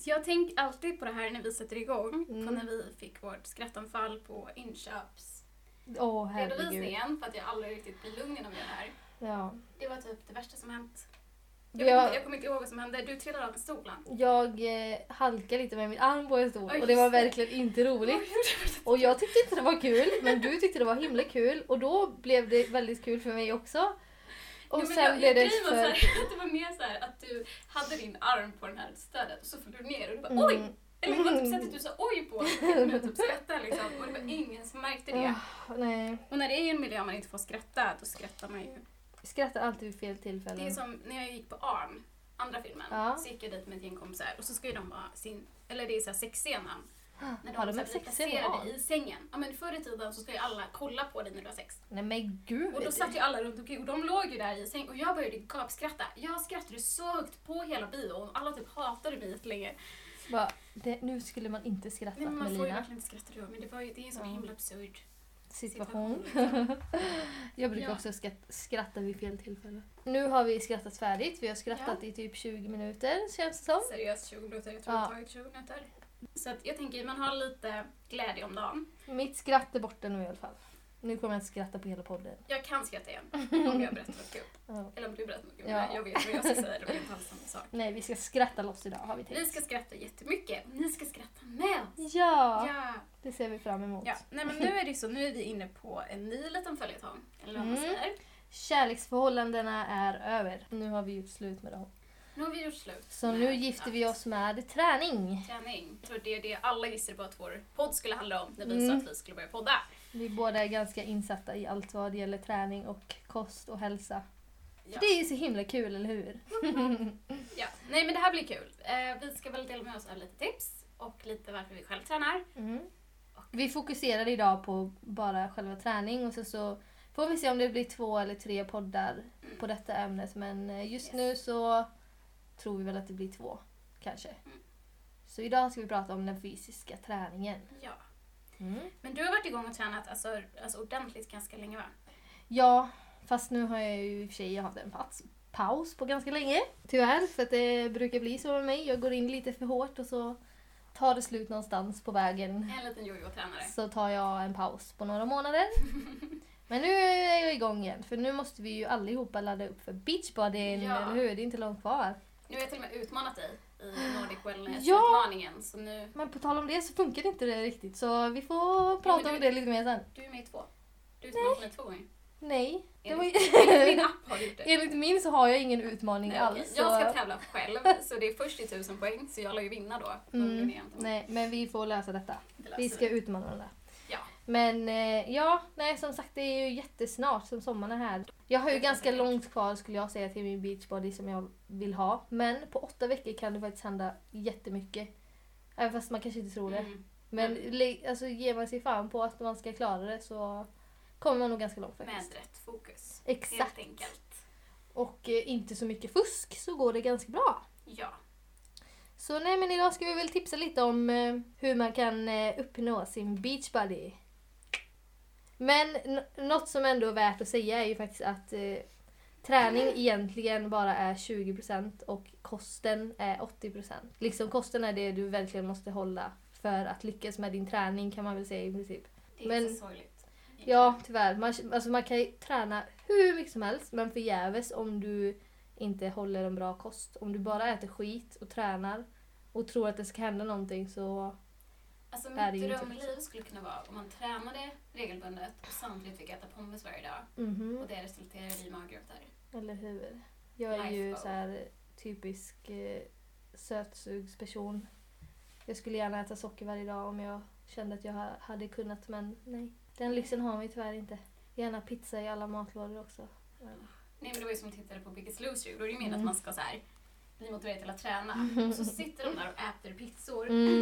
Så jag tänker alltid på det här när vi sätter igång. Mm. På när vi fick vårt skrattanfall på inköpsredovisningen. Herregud. för att jag aldrig riktigt blir lugn inom det här. Ja. Det var typ det värsta som hänt. Jag, har- inte, jag kommer inte ihåg vad som hände. Du trillade av stolen. Jag eh, halkade lite med min arm på en stol och det var verkligen inte roligt. Och jag tyckte inte det var kul, men du tyckte det var himla kul och då blev det väldigt kul för mig också. Och Ja, men sen jag, blev det så för... här, att det var mer så här att du hade din arm på den här stödet och så föll du ner och du bara Mm. oj! Eller det var typ sättet du sa oj på så du typ skratta liksom. Och det var ingen som märkte det. Nej. Och när det är en miljö man inte får skratta, då skrattar man ju. Jag skrattar alltid vid fel Det är tillfällen. som när jag gick på ARM, andra filmen, Ja. så gick jag dit med ett gäng kompisar och så ska ju de vara sin, eller det är såhär sexscenen. När Har de så här en blir placerade i sängen. Ja men förr i tiden så ska ju alla kolla på dig när du har sex. Nej men gud. Och då satt ju alla runt omkring och de låg ju där i säng och jag började gapskratta. Jag skrattade så högt på hela bion alla typ hatade mig jättelänge. Bara, det, nu skulle man inte skratta Nej, men man får ju Melina. verkligen inte skratta då men det, var ju, det är en sån Ja. himla absurd Situation. Jag brukar Ja. också skratt, skratta vid fel tillfälle. Nu har vi skrattat färdigt. Vi har skrattat i typ 20 minuter känns det som. Seriöst 20 minuter, jag tror Ja. det har tagit 20 minuter. Så att jag tänker man har lite glädje om dagen. Mitt skratt är borta nu i alla fall. Nu kommer jag inte skratta på hela podden. Jag kan skratta igen om jag berättar något kul. Ja. Eller om du berättar något kul. Ja. Jag vet vad jag ska säga, det blir inte alls samma sak. Nej, vi ska skratta loss idag har vi tänkt. Vi ska skratta jättemycket ni ska skratta med oss. Ja, Ja. det ser vi fram emot. ja. Nej men nu är det så, nu är vi inne på en ny liten följetong. Eller vad man Mm. säger. Kärleksförhållandena är över. Nu har vi gjort slut med dem. Nu har vi gjort slut. Så nu gifter vi oss med träning. Träning. Jag tror det är det alla gissade på att vår podd skulle handla om när vi Mm. sa att vi skulle börja podda. Vi båda är ganska insatta i allt vad det gäller träning och kost och hälsa. Ja. Det är ju så himla kul, eller hur? Ja. Nej men det här blir kul. Eh, vi ska väl dela med oss av lite tips och lite varför vi själv tränar. Mm. Vi fokuserar idag på bara själva träning och så, så får vi se om det blir två eller tre poddar på detta ämnet. Men eh, just Yes. nu så tror vi väl att det blir två, kanske. Mm. Så idag ska vi prata om den fysiska träningen. Ja. Mm. Men du har varit igång och tränat alltså, alltså ordentligt ganska länge va? Ja, fast nu har jag ju i och för sig haft en paus, paus på ganska länge. Tyvärr, för att det brukar bli så med mig. Jag går in lite för hårt och så tar det slut någonstans på vägen. En liten jojo-tränare. Så tar jag en paus på några månader. Men nu är jag igång igen, för nu måste vi ju allihopa ladda upp för beachbodyn, Ja. eller hur? Det är inte långt kvar. Nu har jag till och med utmanat dig i Nordic Ja. Wellness-utmaningen. Så nu, Men på tal om det så funkar inte det riktigt, så vi får prata men om du- det lite mer sen. du är med i två. Du har utmanat mig två gånger. Nej, det var. Enligt min app har du gjort det. Enligt min så har jag ingen utmaning Nej, alls. så- Jag ska tävla själv, så det är först i tusen poäng. Så jag lär ju vinna då. Mm, nej, men vi får lösa detta. Det Vi ska utmana den där. Men eh, ja, nej som sagt det är ju jättesnart som sommaren är här. Jag har ju ganska långt kvar skulle jag säga till min beachbody som jag vill ha. Men på åtta veckor kan det faktiskt hända jättemycket. Även fast man kanske inte tror det. Mm. Men le- alltså, ger man sig fan på att man ska klara det så kommer man nog ganska långt Med faktiskt. rätt fokus. Exakt. Helt enkelt. Och eh, inte så mycket fusk så går det ganska bra. Ja. Så nej men idag ska vi väl tipsa lite om eh, hur man kan eh, uppnå sin beachbody. Men något som ändå är värt att säga är ju faktiskt att eh, träning egentligen bara är 20% och kosten är 80%. Liksom kosten är det du verkligen måste hålla för att lyckas med din träning kan man väl säga i princip. Det är Men- så sorgligt. Ja, tyvärr. Man, alltså man kan ju träna hur mycket som helst men förgäves om du inte håller en bra kost. Om du bara äter skit och tränar och tror att det ska hända någonting så... Alltså mitt drömliv skulle kunna vara om man tränade regelbundet och samtidigt fick äta pommes varje dag. Mhm. Och det resulterade i maggrötar. Eller hur? Jag är ju Life så här typisk eh, sötsugsperson. Jag skulle gärna äta socker varje dag om jag kände att jag ha- hade kunnat men nej. Den lyxen har vi tyvärr inte. Gärna pizza i alla matlådor också. Nej men det var ju som att titta på Biggest Loser. Då är det ju meningen Mm. att man ska så här bli motiverad till att träna. Och så sitter de där och äter pizzor Mm.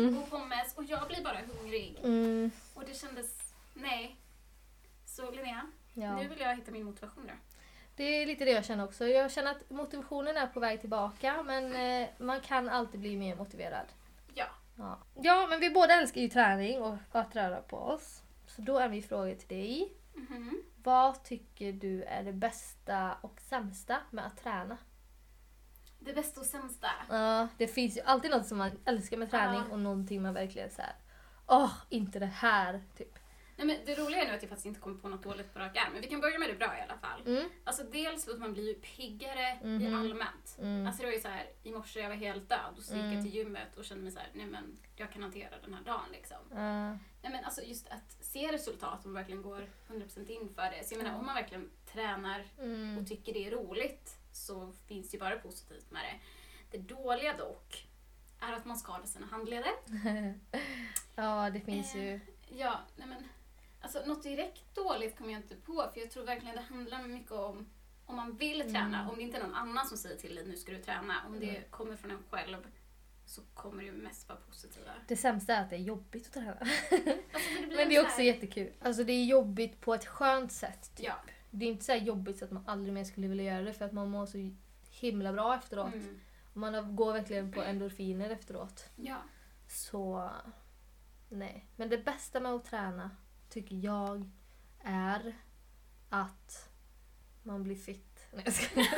Och pommes och jag blir bara hungrig. Mm, Och det kändes, nej. Så Linnea, ja. nu vill jag hitta min motivation då. Det är lite det jag känner också. Jag känner att motivationen är på väg tillbaka men eh, man kan alltid bli mer motiverad. Ja. Ja. ja, men vi båda älskar ju träning och att röra på oss. Så då är min fråga till dig. Mhm. Vad tycker du är det bästa och sämsta med att träna? Det bästa och sämsta. Ja, det finns ju alltid något som man älskar med träning Ja. och någonting man verkligen så här. Åh, inte det här, typ. Nej, men det roliga är nu att jag faktiskt inte kommer på något dåligt på rak arm, men vi kan börja med det bra i alla fall. Mm. Alltså dels för att man blir ju piggare i Mhm. allmänt. Mm. Alltså det var ju så här, i morse jag var helt död och så gick Mm. jag till gymmet och kände mig så här, nej men jag kan hantera den här dagen liksom. Nej men alltså just att se resultat och verkligen går 100% in för det. Så jag menar om man verkligen tränar Mm. och tycker det är roligt så finns det ju bara positivt med det. Det dåliga dock är att man skadar sina handleder. ja, det finns Eh. ju. Ja, nej men alltså något direkt dåligt kommer jag inte på för jag tror verkligen det handlar mycket om om man vill träna, Mm. om det inte är någon annan som säger till dig nu ska du träna, om det Mm. kommer från en själv så kommer det mest vara positiva. Det sämsta är att det är jobbigt att träna. Alltså, blir Men det är så också här- jättekul. Alltså det är jobbigt på ett skönt sätt. Typ. Ja. Det är inte så här jobbigt så att man aldrig mer skulle vilja göra det för att man mår så himla bra efteråt. Mm. Man går verkligen på endorfiner efteråt. Ja. Så nej. Men det bästa med att träna tycker jag är att man blir fit. Nej, jag skojar.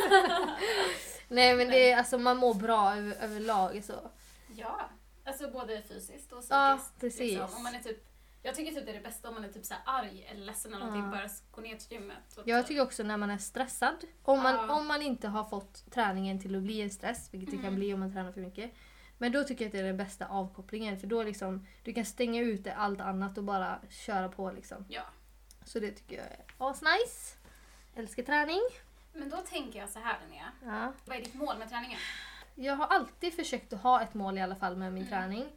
nej men det är, alltså, man mår bra över, överlag. Så. ja. Alltså både fysiskt och psykiskt. Ja, precis. Liksom. Om man är typ, jag tycker typ det är det bästa om man är typ så här arg eller ledsen eller någonting, Ja. bara gå ner till gymmet. Jag typ- tycker också när man är stressad. Om man, Ja. om man inte har fått träningen till att bli en stress, vilket det kan Mm. bli om man tränar för mycket. Men då tycker jag att det är den bästa avkopplingen för då liksom, du kan stänga ute allt annat och bara köra på liksom. Ja. Så det tycker jag är asnice. Älskar träning. Men då tänker jag så här Linnea, Ja. vad är ditt mål med träningen? Jag har alltid försökt att ha ett mål i alla fall med min Mm. träning.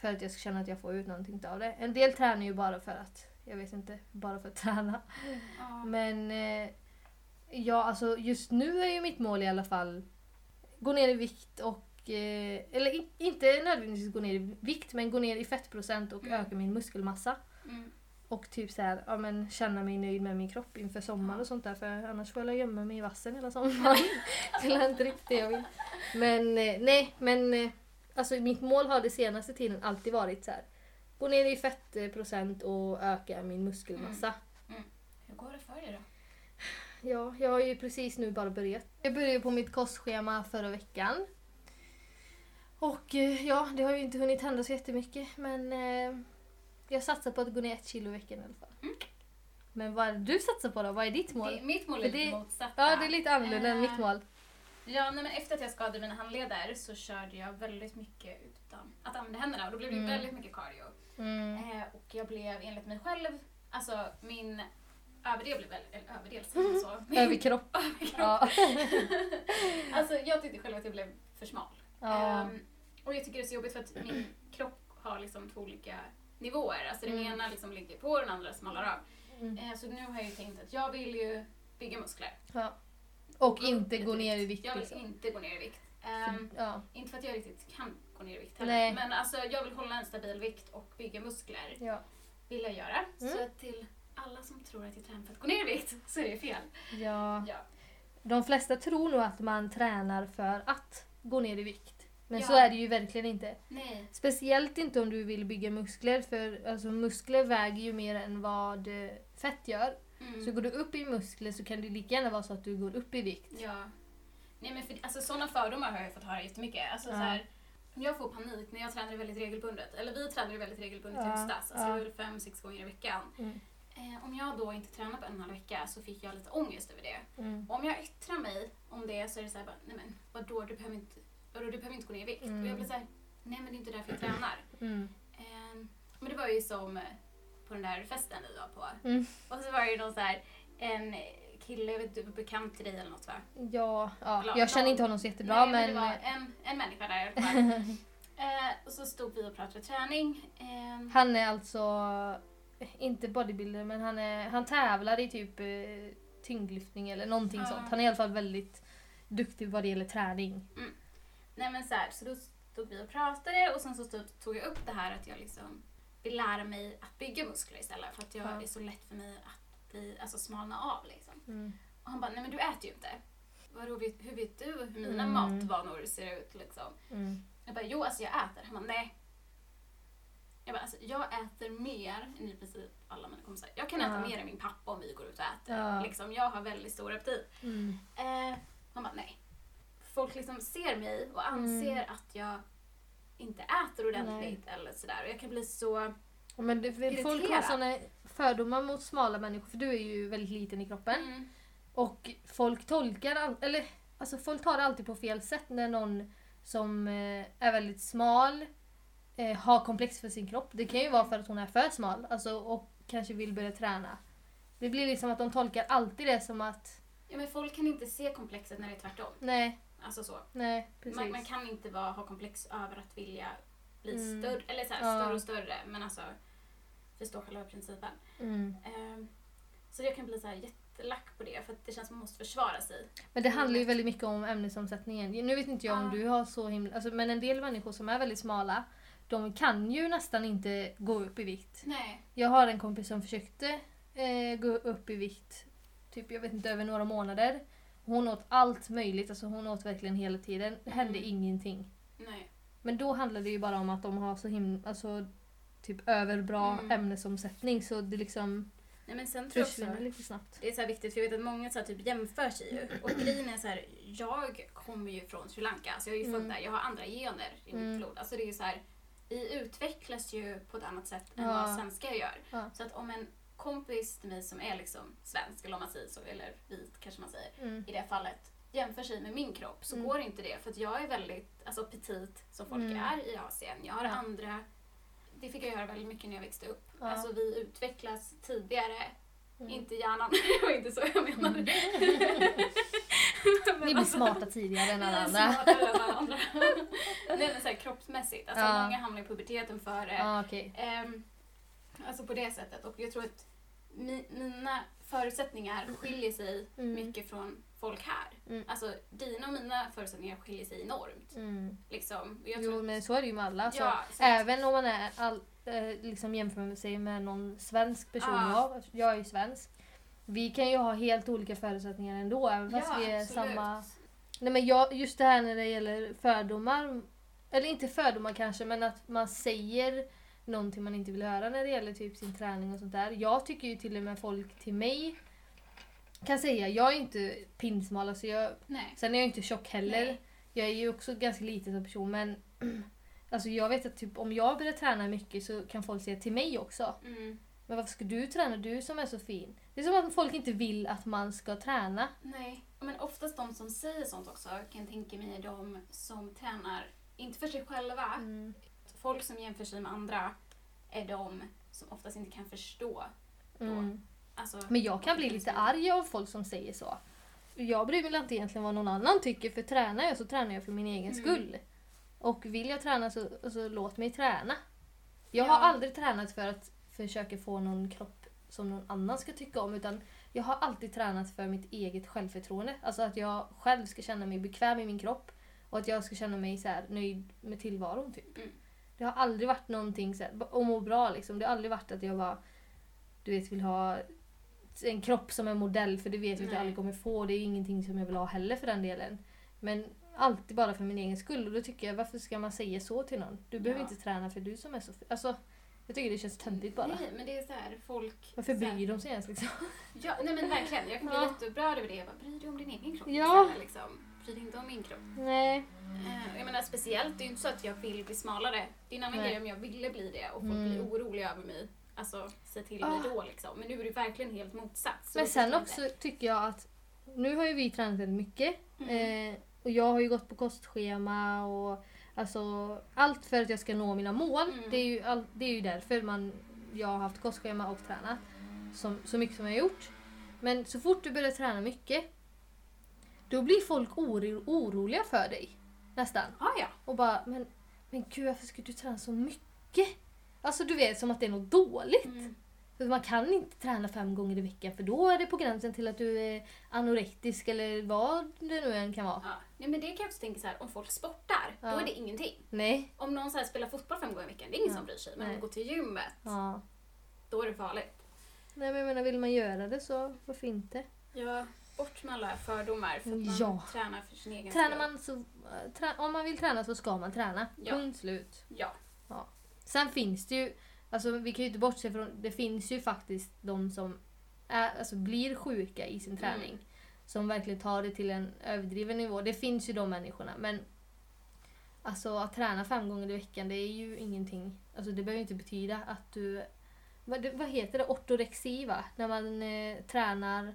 För att jag ska känna att jag får ut någonting av det. En del tränar ju bara för att, jag vet inte, bara för att träna. Ja. Men eh, ja, alltså just nu är ju mitt mål i alla fall gå ner i vikt och eh, eller in, inte nödvändigtvis gå ner i vikt men gå ner i fettprocent och Mm. öka min muskelmassa. Mm. Och typ så här, ja, men känna mig nöjd med min kropp inför sommaren och sånt där för annars får jag gömma mig i vassen hela sommaren. det är inte riktigt det jag vill. Men eh, nej, men eh, alltså mitt mål har det senaste tiden alltid varit så här. Gå ner i fettprocent och öka min muskelmassa. Hur går det för dig då? Ja, jag har ju precis nu bara börjat. Jag började på mitt kostschema förra veckan. Och eh, ja, det har ju inte hunnit hända så jättemycket men eh, jag satsar på att gå ner ett kilo i veckan i alla fall. Mm. Men vad är det du satsar på då? Vad är ditt mål? Det, mitt mål är För lite det- motsatta. Ja, det är lite annorlunda än Eh, mitt mål. Ja, nej, men efter att jag skadade mina handleder så körde jag väldigt mycket utan att använda händerna och då blev det Mm. väldigt mycket cardio. Mm. Eh, och jag blev enligt mig själv, alltså min överdel blev väldigt, eller överdel säger så? Överkropp. överkropp. Ja. Alltså jag tyckte själv att jag blev för smal. ja. Ehm, och jag tycker det är så jobbigt för att min kropp har liksom två olika nivåer. Alltså den Mm. ena liksom ligger på och den andra smalnar av. Mm. Eh, så nu har jag ju tänkt att jag vill ju bygga muskler. ja. Och inte gå ner i vikt Jag vill liksom. inte gå ner i vikt. Ehm, Ja. inte för att jag riktigt kan gå ner i vikt heller. Nej. Men alltså jag vill hålla en stabil vikt och bygga muskler. Ja. Vill jag göra. Mm. Så till alla som tror att jag tränar för att gå ner i vikt så är det fel. ja. Ja. De flesta tror nog att man tränar för att gå ner i vikt. Men Ja. så är det ju verkligen inte. Nej. Speciellt inte om du vill bygga muskler för alltså, muskler väger ju mer än vad eh, fett gör. Mm. Så går du upp i muskler så kan det lika gärna vara så att du går upp i vikt. Ja. Nej men för, alltså sådana fördomar har jag fått höra jättemycket. Alltså, Ja. så här, jag får panik när jag tränar väldigt regelbundet, eller vi tränar väldigt regelbundet i Ja, höstas, alltså ja. var fem, sex gånger i veckan. Mm. Eh, om jag då inte tränar på en och en halv vecka så fick jag lite ångest över det. Mm. Om jag yttrar mig om det så är det så här bara, nej men vadå du behöver inte, vadå, du behöver inte gå ner i vikt. Mm. Och jag blir så här, nej men det är inte därför jag tränar. Mm. Eh, men det var ju som eh, på den där festen vi var på. Mm. Och så var det ju någon så här, en kille, jag vet inte, bekant till dig eller något va? Ja, ja, Eller jag känner någon- inte honom så jättebra Nej, men... det var en, en människa där i alla fall. eh, och så stod vi och pratade träning. Eh, Han är alltså inte bodybuilder men han, är, han tävlar i typ eh, tyngdlyftning eller någonting Ja. sånt. Han är i alla fall väldigt duktig vad det gäller träning. nej men så här, så då stod vi och pratade och sen så tog jag upp det här att jag liksom vill lära mig att bygga muskler istället för att jag, Ja. är så lätt för mig att bli, alltså smalna av liksom. Mm. Och han bara, nej men du äter ju inte. Vadå, vet, hur vet du hur mina Mm. matvanor ser ut liksom? Mm. Jag bara, jo alltså jag äter. Han bara, nej. Jag bara, alltså jag äter mer än i princip alla mina kompisar. Jag kan äta Ja. mer än min pappa om vi går ut och äter. Ja. Liksom, jag har väldigt stor aptit. Mm. Eh, han bara, nej. folk liksom ser mig och anser Mm. att jag inte äter ordentligt eller sådär. Och jag kan bli så... Ja, Men det, folk har Irriterad. såna fördomar mot smala människor för du är ju väldigt liten i kroppen. Mm. Och folk tolkar, all, eller alltså folk tar det alltid på fel sätt när någon som eh, är väldigt smal eh, har komplex för sin kropp. Det kan ju vara för att hon är för smal alltså, och kanske vill börja träna. Det blir liksom att de tolkar alltid det som att Ja, men folk kan inte se komplexet när det är tvärtom. nej, Alltså så. nej. Man, man kan inte vara, ha komplex över att vilja bli Mm. större, eller så här, Ja. större och större. Men alltså, förstå själva principen. Mm. Ehm, så jag kan bli så här jättelack på det för att det känns som man måste försvara sig. Men det handlar ju väldigt mycket om ämnesomsättningen. Nu vet inte jag om Ja. du har så himla... Alltså, men en del människor som är väldigt smala, de kan ju nästan inte gå upp i vikt. Nej. Jag har en kompis som försökte eh, gå upp i vikt, typ jag vet inte, över några månader. Hon åt allt möjligt, alltså hon åt verkligen hela tiden. Det hände Mm. ingenting. Nej. Men då handlar det ju bara om att de har så himla, alltså typ överbra Mm. ämnesomsättning så det liksom Nej men sen tror jag också försvinner lite snabbt. det är så här viktigt för jag vet att många så här, typ jämför sig ju. Och grejen är så här, jag kommer ju från Sri Lanka, så jag är ju född Mm. där. Jag har andra gener i Mm. mitt blod. Alltså det är ju så här, vi utvecklas ju på ett annat sätt än Ja. vad svenskar gör. Ja. Så att om en kompis till mig som är liksom svensk, eller om man säger så, eller vit kanske man säger, Mm. i det fallet jämför sig med min kropp så Mm. går inte det för att jag är väldigt alltså, petit som folk Mm. är i Asien. Jag har Ja. andra... Det fick jag göra väldigt mycket när jag växte upp. Ja. Alltså vi utvecklas tidigare. Mm. Inte hjärnan, det var inte så jag menade. Men Ni blir smarta tidigare än alla andra. smartare än alla andra. Nej men så här, kroppsmässigt. Alltså Ja. många hamnar i puberteten före. Ja, okej. Ehm, alltså på det sättet. Och jag tror att mi, mina förutsättningar skiljer sig Mm. mycket från folk här. Mm. Alltså dina och mina förutsättningar skiljer sig enormt. Mm. Liksom. Jo tror, men så är det ju med alla. Alltså, ja, så Även om man är all, eh, liksom jämför sig med någon svensk person. Ja. Jag, jag är ju svensk. Vi kan ju ha helt olika förutsättningar ändå även fast ja, vi är absolut. samma... Nej men jag, just det här när det gäller fördomar. Eller inte fördomar kanske men att man säger någonting man inte vill höra när det gäller typ sin träning och sånt där. Jag tycker ju till och med folk till mig kan säga, jag är inte pinsmal, alltså jag, Nej. sen är jag inte tjock heller. Nej. Jag är ju också ganska liten som person men alltså jag vet att typ, om jag börjar träna mycket så kan folk säga till mig också. Mm. Men varför ska du träna? Du som är så fin. Det är som att folk inte vill att man ska träna. Nej. Men oftast de som säger sånt också kan jag tänka mig är de som tränar, inte för sig själva, Mm. Folk som jämför sig med andra är de som oftast inte kan förstå. Mm. Alltså, Men jag kan bli lite arg av folk som säger så. Jag bryr mig inte egentligen vad någon annan tycker för tränar jag så tränar jag för min egen Mm. skull. Och vill jag träna så, så låt mig träna. Jag Ja. har aldrig tränat för att försöka få någon kropp som någon annan ska tycka om utan jag har alltid tränat för mitt eget självförtroende. Alltså att jag själv ska känna mig bekväm i min kropp och att jag ska känna mig så här, nöjd med tillvaron. Typ. Mm. Det har aldrig varit någonting så här, och må bra liksom. Det har aldrig varit att jag bara du vet, vill ha en kropp som en modell för det vet jag att jag aldrig kommer få. Det är ingenting som jag vill ha heller för den delen. Men alltid bara för min egen skull. Och då tycker jag, varför ska man säga så till någon? Du behöver Ja. inte träna för du som är så... Alltså, jag tycker det känns töntigt bara. Nej, men det är så här, folk... Varför så här- bryr de sig ens liksom? Ja, nej men verkligen. Jag kan bli Ja. jätteupprörd över det. Jag bara, bryr dig om din egen kropp Ja. istället, liksom. Dig inte om min kropp. Nej. Eh, jag menar speciellt, det är ju inte så att jag vill bli smalare. Det är en annan Nej. grej om jag ville bli det och folk Mm. blir oroliga över mig. Alltså, säg till mig Ah. då liksom. Men nu är det verkligen helt motsats. Så Men sen också inte. tycker jag att nu har ju vi tränat väldigt mycket. Mm. Eh, och jag har ju gått på kostschema och alltså allt för att jag ska nå mina mål. Mm. Det, är ju all, det är ju därför man, jag har haft kostschema och tränat som, så mycket som jag har gjort. Men så fort du börjar träna mycket då blir folk oro, oroliga för dig. Nästan. Ah, ja. Och bara, men, men gud varför ska du träna så mycket? Alltså du vet som att det är något dåligt. Mm. För man kan inte träna fem gånger i veckan för då är det på gränsen till att du är anorektisk eller vad det nu än kan vara. Ja. Nej, men det kan jag också tänka så här, om folk sportar, Ja. då är det ingenting. Nej. Om någon så här spelar fotboll fem gånger i veckan, det är ingen Ja. som bryr sig. Men Nej. om de går till gymmet, Ja. då är det farligt. Nej men jag menar, vill man göra det så varför inte? Ja, bort med alla fördomar för att man Ja. tränar för sin egen Tränar skull. man så, trä, om man vill träna så ska man träna. Ja. Punkt slut. Ja. Sen finns det ju, alltså vi kan ju inte bortse från, det finns ju faktiskt de som är, alltså, blir sjuka i sin träning. Mm. som verkligen tar det till en överdriven nivå. Det finns ju de människorna men alltså att träna fem gånger i veckan det är ju ingenting. Alltså det behöver inte betyda att du vad, det- vad heter det? Ortorexi va? När man eh, tränar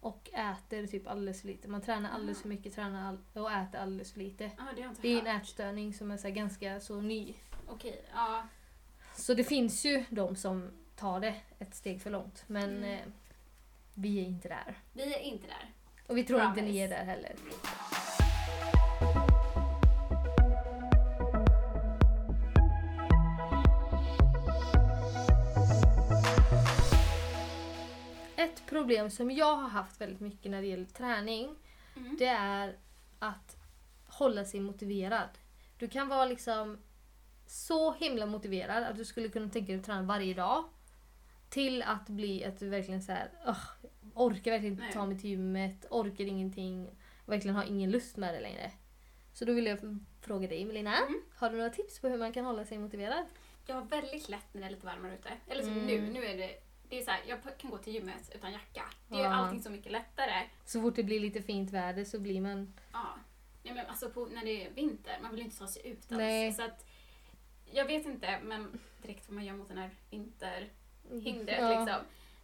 och äter typ alldeles för lite. Man tränar alldeles för mycket tränar all- och äter alldeles för lite. Ja, det inte Det är en ätstörning som är så ganska så ny. Okej, ja. Så det finns ju de som tar det ett steg för långt. Men Mm. eh, vi är inte där. Vi är inte där. Och vi tror inte Promise. ni är där heller. Problem som jag har haft väldigt mycket när det gäller träning Mm. det är att hålla sig motiverad. Du kan vara liksom så himla motiverad att du skulle kunna tänka dig att träna varje dag. Till att bli att du verkligen så här, "Ugh, orkar verkligen inte ta mig till gymmet, orkar ingenting, verkligen har ingen lust med det längre. Så då vill jag fråga dig Melina, Mm. har du några tips på hur man kan hålla sig motiverad? Jag har väldigt lätt när det är lite varmare ute. Eller som Mm. nu. Nu är det, det är så här, jag kan gå till gymmet utan jacka. Det är Ja. allting så mycket lättare. Så fort det blir lite fint väder så blir man... Ja. Nej, men alltså på, när det är vinter, man vill inte ta sig ut alls. Nej. Så att, jag vet inte, men direkt vad man gör mot den här vinterhindret Ja. liksom.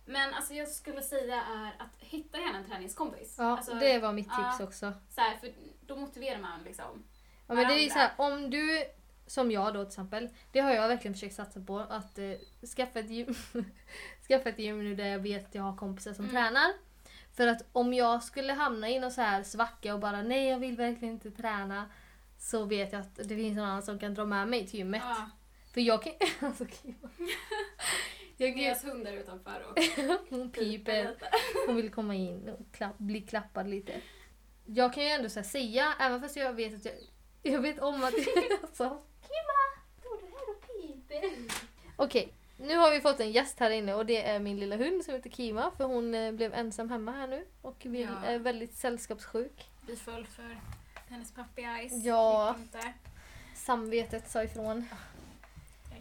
Men alltså jag skulle säga är att hitta gärna en träningskompis. Ja, alltså, det var mitt tips ja. också. så här, för då motiverar man liksom. Ja, men det är så här, om du, som jag då till exempel, det har jag verkligen försökt satsa på, att eh, skaffa, ett gym, skaffa ett gym nu där jag vet att jag har kompisar som Mm. tränar. För att om jag skulle hamna i någon så här svacka och bara nej jag vill verkligen inte träna så vet jag att det finns någon annan som kan dra med mig till gymmet. Ja, För jag kan... Alltså, jag kan Mias hund där utanför och hon piper. Hon vill komma in och klapp, bli klappad lite. Jag kan ju ändå så här säga, även fast jag vet att jag... Jag vet om att... alltså, Står du här och piper? Okej, nu har vi fått en gäst här inne och det är min lilla hund som heter Kima för hon eh, blev ensam hemma här nu och vill, Ja. är väldigt sällskapssjuk. Vi föll för hennes puppy eyes. Ja. Samvetet sa ifrån.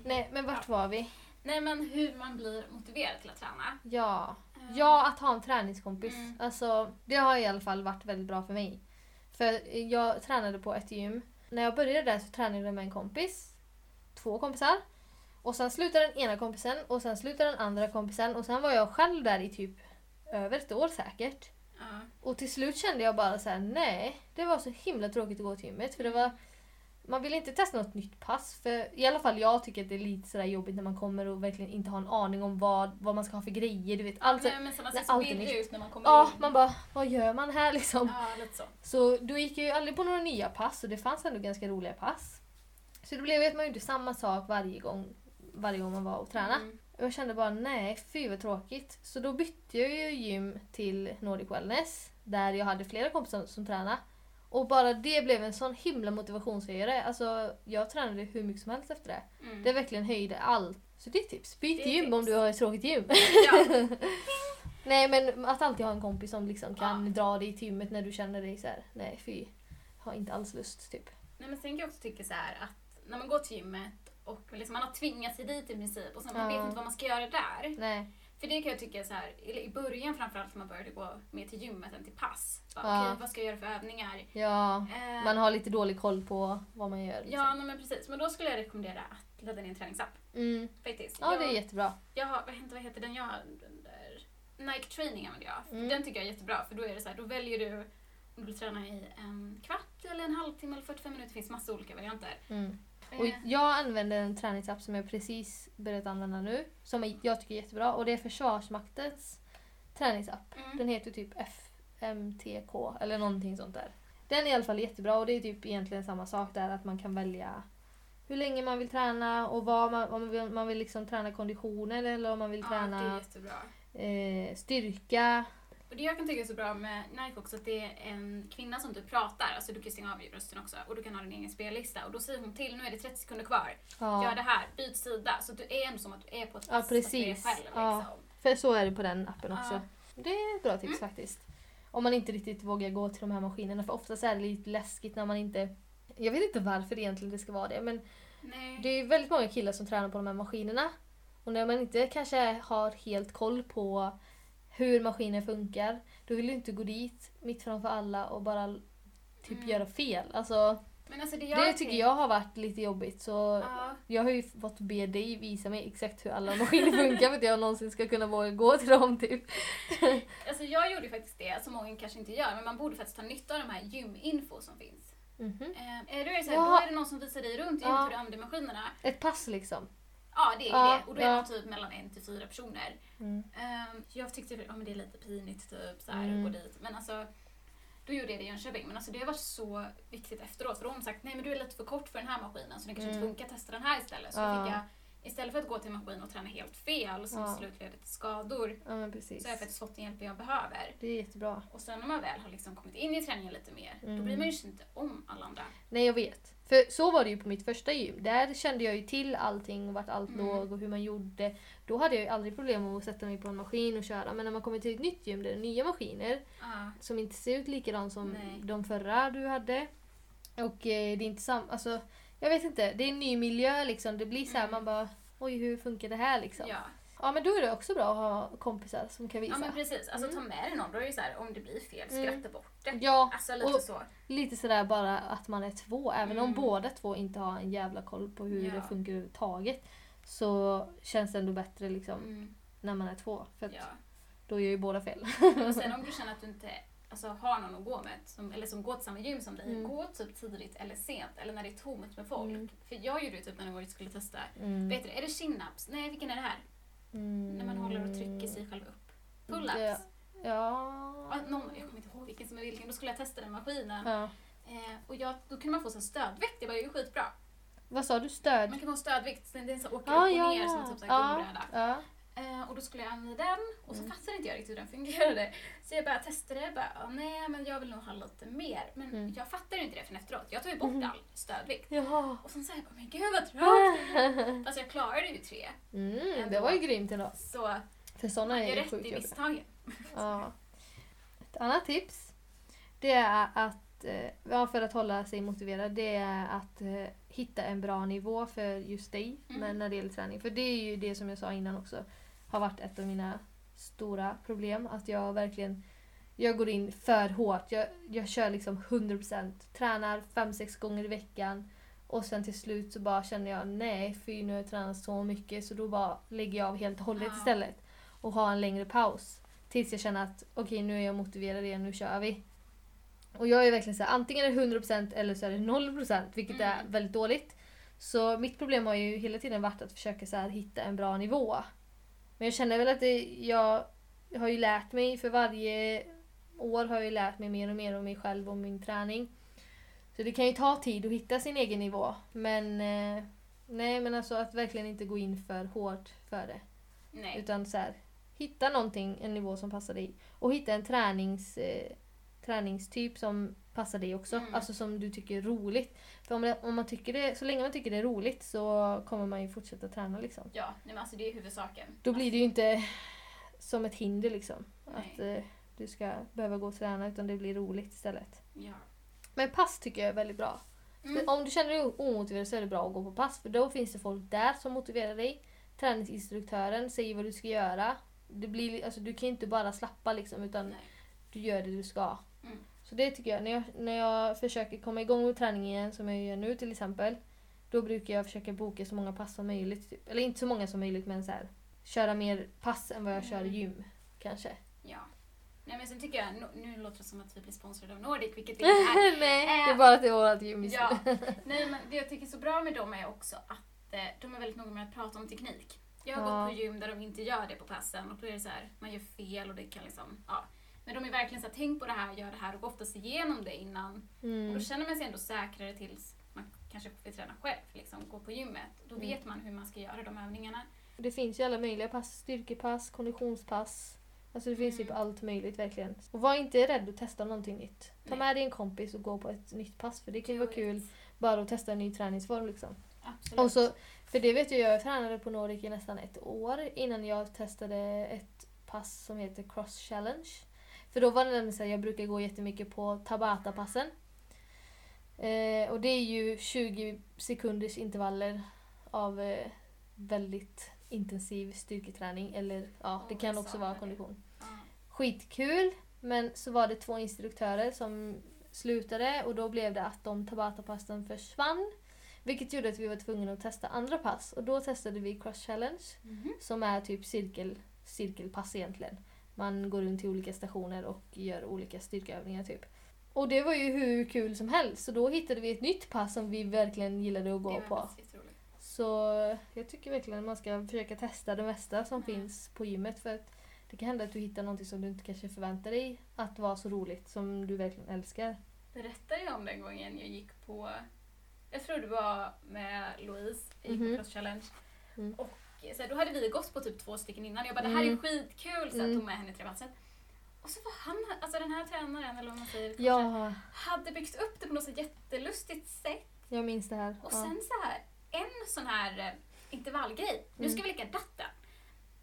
Nej, men vart var vi? Nej men hur man blir motiverad till att träna. Ja. Eh, Ja, att ha en träningskompis. Mm. Alltså, det har i alla fall varit väldigt bra för mig. För jag tränade på ett gym. När jag började där så tränade jag med en kompis. Två kompisar. Och sen slutade den ena kompisen och sen slutade den andra kompisen och sen var jag själv där i typ över ett år säkert. Ja. Och till slut kände jag bara så här: nej, det var så himla tråkigt att gå till gymmet. För det var, man vill inte testa något nytt pass. För i alla fall jag tycker att det är lite sådär jobbigt när man kommer och verkligen inte har en aning om vad, vad man ska ha för grejer. Du vet, allt, Nej, men så man ser så nytt. ut när man kommer Ja, in. man bara, vad gör man här liksom? Ja, så. Så då gick jag ju aldrig på några nya pass och det fanns ändå ganska roliga pass. Så det blev ju att man gjorde samma sak varje gång, varje gång man var och tränade. Mm. Och jag kände bara nej, fy vad tråkigt. Så då bytte jag ju gym till Nordic Wellness. Där jag hade flera kompisar som tränade. Och bara det blev en sån himla motivationshöjare. Alltså jag tränade hur mycket som helst efter det. Mm. Det verkligen höjde allt. Så det är tips. Byt är gym tips. om du har ett tråkigt gym. Ja. Nej men att alltid ha en kompis som liksom kan Ja. dra dig till gymmet när du känner dig så här. nej fy. Har inte alls lust typ. Nej, men sen kan jag också tycka så här att när man går till gymmet och liksom man har tvingat sig dit i princip och sen man Ja. vet inte vad man ska göra där. Nej. För det kan jag tycka så här, i början framförallt när man började gå mer till gymmet än till pass. Bara, Ja. Okej, vad ska jag göra för övningar? Ja, Eh, man har lite dålig koll på vad man gör. Liksom. Ja, men precis. Men då skulle jag rekommendera att ladda ner en träningsapp. Mm. Faktiskt. ja, det är jag, jättebra. jag har, vad heter, vad heter den jag har? Nike Training använder jag. Mm. Den tycker jag är jättebra för då är det så här, då väljer du om du vill träna i en kvart eller en halvtimme eller 45 minuter. Det finns massa olika varianter. Mm. Och jag använder en träningsapp som jag precis börjat använda nu. Som jag tycker är jättebra. Och det är Försvarsmaktens träningsapp. mm. Den heter typ FMTK eller någonting sånt där. Den är i alla fall jättebra och det är typ egentligen samma sak där att man kan välja hur länge man vill träna och vad man, om man vill, man vill liksom träna konditioner eller om man vill Ja, träna eh, styrka. Och det jag kan tycka är så bra med Nike också att det är en kvinna som du pratar, alltså du kan stänga av rösten också och du kan ha din egen spellista och då säger hon till, nu är det 30 sekunder kvar, gör Ja, det här, byt sida. Så du är ändå som att du är på ett Ja, fast precis. själv Ja. liksom. för så är det på den appen också. Ja. Det är ett bra tips Mm. faktiskt. Om man inte riktigt vågar gå till de här maskinerna för oftast är det lite läskigt när man inte... Jag vet inte varför egentligen det ska vara det men Nej. det är väldigt många killar som tränar på de här maskinerna. Och när man inte kanske har helt koll på hur maskinen funkar. Då vill du inte gå dit mitt framför alla och bara typ Mm. göra fel. Alltså, alltså det, det tycker jag har varit lite jobbigt. Så Ja, jag har ju fått be dig visa mig exakt hur alla maskiner funkar för att jag någonsin ska kunna våga gå till dem typ. alltså jag gjorde faktiskt det som många kanske inte gör, men man borde faktiskt ta nytta av de här gyminfo som finns. Mhm. Eh, är det så här, Ja. Då är det någon som visar dig runt i Ja. hur du använder maskinerna. Ett pass liksom. Ja, det är Ja, det. Och då är man typ mellan en till fyra personer. Mm. Ehm, jag tyckte ja, men det är lite pinigt typ så här, Mm. att gå dit. Men alltså, då gjorde jag det i Jönköping. Men alltså, det har varit så viktigt efteråt. För då har de sagt nej men du är lite för kort för den här maskinen så den kanske inte Mm. funkar. Testa den här istället. Så Ja. fick jag, istället för att gå till maskin och träna helt fel som Ja. slut leder till skador. Ja. Så har jag faktiskt fått den hjälp jag behöver. Det är jättebra. Och sen när man väl har liksom kommit in i träningen lite mer, då Mm. blir man ju inte om alla andra. Nej jag vet. För så var det ju på mitt första gym. Där kände jag ju till allting och vart allt Mm. låg och hur man gjorde. Då hade jag ju aldrig problem med att sätta mig på en maskin och köra. Men när man kommer till ett nytt gym där det är nya maskiner Ja. som inte ser ut likadant som Nej. de förra du hade. Och eh, det är inte samma, alltså jag vet inte, det är en ny miljö liksom. Det blir så här, Mm. man bara oj hur funkar det här liksom. Ja. Ja. men då är det också bra att ha kompisar som kan visa. ja, men precis. Alltså Mm. ta med dig någon. Då är det så här, om det blir fel, Mm. skratta bort det. Ja, Alltså lite och så. lite sådär bara att man är två. Även om Mm. båda två inte har en jävla koll på hur Ja. det funkar överhuvudtaget. Så känns det ändå bättre liksom Mm. när man är två. För Ja. då gör ju båda fel. Och sen om du känner att du inte alltså, har någon att gå med, som, eller som går till samma gym som dig, Mm. gå typ tidigt eller sent, eller när det är tomt med folk. Mm. För jag gjorde ju typ när jag skulle testa, Mm. vet du, är det chin-ups? Nej, vilken är det här? Mm. När man håller och trycker sig själv upp. Pull-ups? Det- Ja. Ja, någon, jag kommer inte ihåg vilken som är vilken, då skulle jag testa den maskinen. ja. Eh, och jag, då kunde man få sån stödvikt, det var ju skitbra. Vad sa du? Stöd? Man kan få stödvikt, den så åker Ja, upp och ja, ner som typ så här gummibräda. Eh, och då skulle jag använda den och så Mm. fattade inte jag riktigt hur den fungerade. Så jag bara testade det. Bara, "Ah, nej, men jag vill nog ha lite mer. Men Mm. jag fattade inte det förrän efteråt. Jag tog ju bort Mhm. all stödvikt. Jaha. Och sen sa jag men gud vad trögt. Fast jag klarade ju tre. Mm, det var ju grymt ändå. Så För man är gör ju rätt i misstagen. Ja. Ett annat tips det är att, eh, ja, för att hålla sig motiverad, det är att eh, hitta en bra nivå för just dig Mm. men när det gäller träning. För det är ju det som jag sa innan också har varit ett av mina stora problem. Att jag verkligen jag går in för hårt. Jag, jag kör liksom 100%. Tränar 5-6 gånger i veckan. Och sen till slut så bara känner jag nej, för nu har jag tränat så mycket så då bara lägger jag av helt och hållet istället. Och har en längre paus. Tills jag känner att okej nu är jag motiverad igen, nu kör vi. Och jag är verkligen så här, antingen är det 100% eller så är det 0% vilket är Mm. väldigt dåligt. Så mitt problem har ju hela tiden varit att försöka så här, hitta en bra nivå. Men jag känner väl att det, jag har ju lärt mig för varje år har jag lärt mig mer och mer om mig själv och min träning. Så det kan ju ta tid att hitta sin egen nivå. Men eh, nej men alltså att verkligen inte gå in för hårt för det. Nej. Utan så här, hitta någonting, en nivå som passar dig. Och hitta en tränings, eh, träningstyp som passar dig också. Mm. Alltså som du tycker är roligt. För om, det, om man tycker det, så länge man tycker det är roligt så kommer man ju fortsätta träna liksom. Ja, nej, men alltså det är huvudsaken. Då blir det ju inte som ett hinder liksom. Nej. Att eh, du ska behöva gå och träna utan det blir roligt istället. Ja. Men pass tycker jag är väldigt bra. Mm. Om du känner dig omotiverad så är det bra att gå på pass för då finns det folk där som motiverar dig. Träningsinstruktören säger vad du ska göra. Det blir, alltså, du kan inte bara slappa liksom utan Nej. du gör det du ska. Mm. Så det tycker jag. När, jag. när jag försöker komma igång med träning igen som jag gör nu till exempel. Då brukar jag försöka boka så många pass som möjligt. Typ. Eller inte så många som möjligt men så här, köra mer pass än vad jag kör Mm. gym. Kanske. Ja. Nej men sen tycker jag, nu, låter det som att vi blir sponsrade av Nordic, vilket vi inte är. Nej, det är bara att det är vårt gym Ja. Nej men det jag tycker är så bra med dem är också att eh, de är väldigt noga med att prata om teknik. Jag har Ja. gått på gym där de inte gör det på passen och då är det så här, man gör fel och det kan liksom, ja. Men de är verkligen så här, tänk på det här, gör det här och gå oftast igenom det innan. Och Mm. då känner man sig ändå säkrare tills man kanske får träna själv, liksom, gå på gymmet. Då Mm. vet man hur man ska göra de övningarna. Det finns ju alla möjliga pass. Styrkepass, konditionspass. Alltså det finns Mm. typ allt möjligt verkligen. Och var inte rädd att testa någonting nytt. Ta Nej. med dig en kompis och gå på ett nytt pass för det kan ju vara kul bara att testa en ny träningsform liksom. Absolut. Och så, för det vet jag, jag tränade på Nordic i nästan ett år innan jag testade ett pass som heter Cross Challenge. För då var det nämligen så här, jag brukar gå jättemycket på Tabata-passen. Eh, och det är ju 20 sekunders intervaller av eh, väldigt intensiv styrketräning. Eller ja, det kan också vara kondition. skitkul. Men så var det två instruktörer som slutade och då blev det att de Tabata-passen försvann. Vilket gjorde att vi var tvungna att testa andra pass och då testade vi Cross Challenge Mhm. som är typ cirkel, cirkelpass egentligen. Man går runt till olika stationer och gör olika styrkeövningar typ. Och det var ju hur kul som helst så då hittade vi ett nytt pass som vi verkligen gillade att gå på. Så jag tycker verkligen att man ska försöka testa det mesta som Mm. finns på gymmet för att det kan hända att du hittar något som du inte kanske förväntar dig att vara så roligt som du verkligen älskar. Berättade jag om den gången jag gick på, jag tror det var med Louise, jag gick Mhm. på Cross Challenge. Mm. Och så här, då hade vi gått på typ två stycken innan. Jag bara, det här är Mm. skitkul! Så jag Mm. tog med henne till passet. Och så var han, alltså den här tränaren, eller vad man säger, Ja, hade byggt upp det på något så jättelustigt sätt. jag minns det här. Och Ja. sen så här, en sån här eh, intervallgrej. Nu ska Mm. vi leka datten.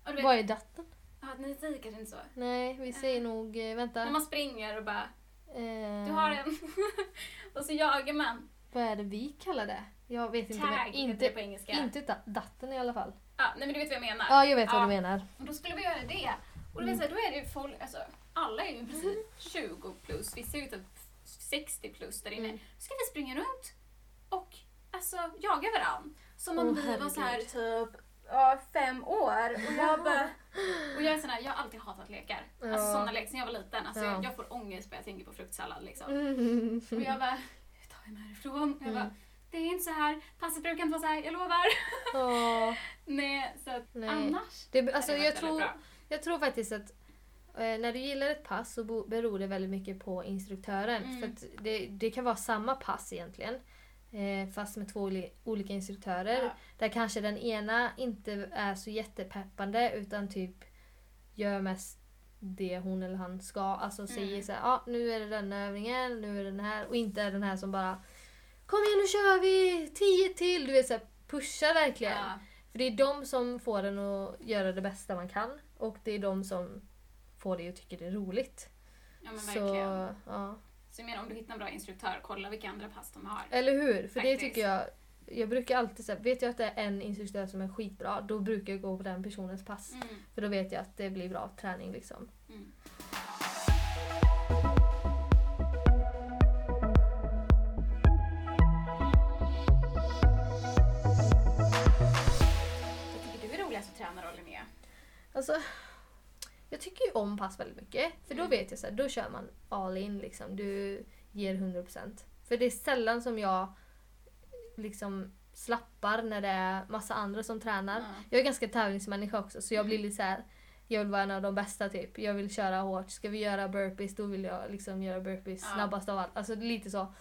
Och vet, Vad är datten? ja, ni säger kanske inte så. Nej, vi säger nog... eh, När Vänta. man springer och bara, Eh, du har en. och så jagar man. Vad är det vi kallar det? Jag vet inte. Tag Men heter det inte, på engelska. inte da- datten i alla fall. Ja, nej men du vet vad jag menar. Ja, jag vet vad du menar. Och då skulle vi göra det. Och så här, då är det ju folk, alltså, alla är ju i princip 20 plus, vissa är ju typ 60 plus där inne. Mm. Då ska vi springa runt och alltså, jaga varandra. Som om vi var så här typ ja, fem år. Och jag bara... Och jag är sån här, jag har alltid hatat lekar. Alltså Ja. sådana lekar sen jag var liten. Alltså, Ja. jag, jag får ångest när jag tänker på fruktsallad liksom. Mm. Och jag bara, hur tar vi mig härifrån? Jag bara, Mm. Det är inte så här, passet brukar inte vara så här, jag lovar. Åh, Nej, så att Nej. annars det, alltså, det jag, tror, bra. jag tror faktiskt att eh, när du gillar ett pass så beror det väldigt mycket på instruktören. Mm. För att det, det kan vara samma pass egentligen. Eh, fast med två oli- olika instruktörer. Ja. Där kanske den ena inte är så jättepeppande utan typ gör mest det hon eller han ska. Alltså säger Mm. så här, ah, nu är det den övningen, nu är det den här. Och inte den här som bara Kom igen nu kör vi! Tio till! Du vet så här, pusha verkligen. Ja. För det är de som får den att göra det bästa man kan. Och det är de som får det och tycker det är roligt. ja, men så, verkligen. ja. Så jag menar om du hittar en bra instruktör, kolla vilka andra pass de har. Eller hur? För det Faktiskt. tycker jag jag brukar alltid säga, vet jag att det är en instruktör som är skitbra, då brukar jag gå på den personens pass. Mm. För då vet jag att det blir bra träning liksom. Mm. Alltså, jag tycker ju om pass väldigt mycket. För då Mm. vet jag så här, då kör man all in liksom. Du ger 100%. För det är sällan som jag liksom slappar när det är massa andra som tränar. Ja. Jag är ganska tävlingsmänniska också så jag blir Mm. lite så här. Jag vill vara en av de bästa typ. Jag vill köra hårt. Ska vi göra burpees då vill jag liksom göra burpees Ja. snabbast av allt. Alltså lite så.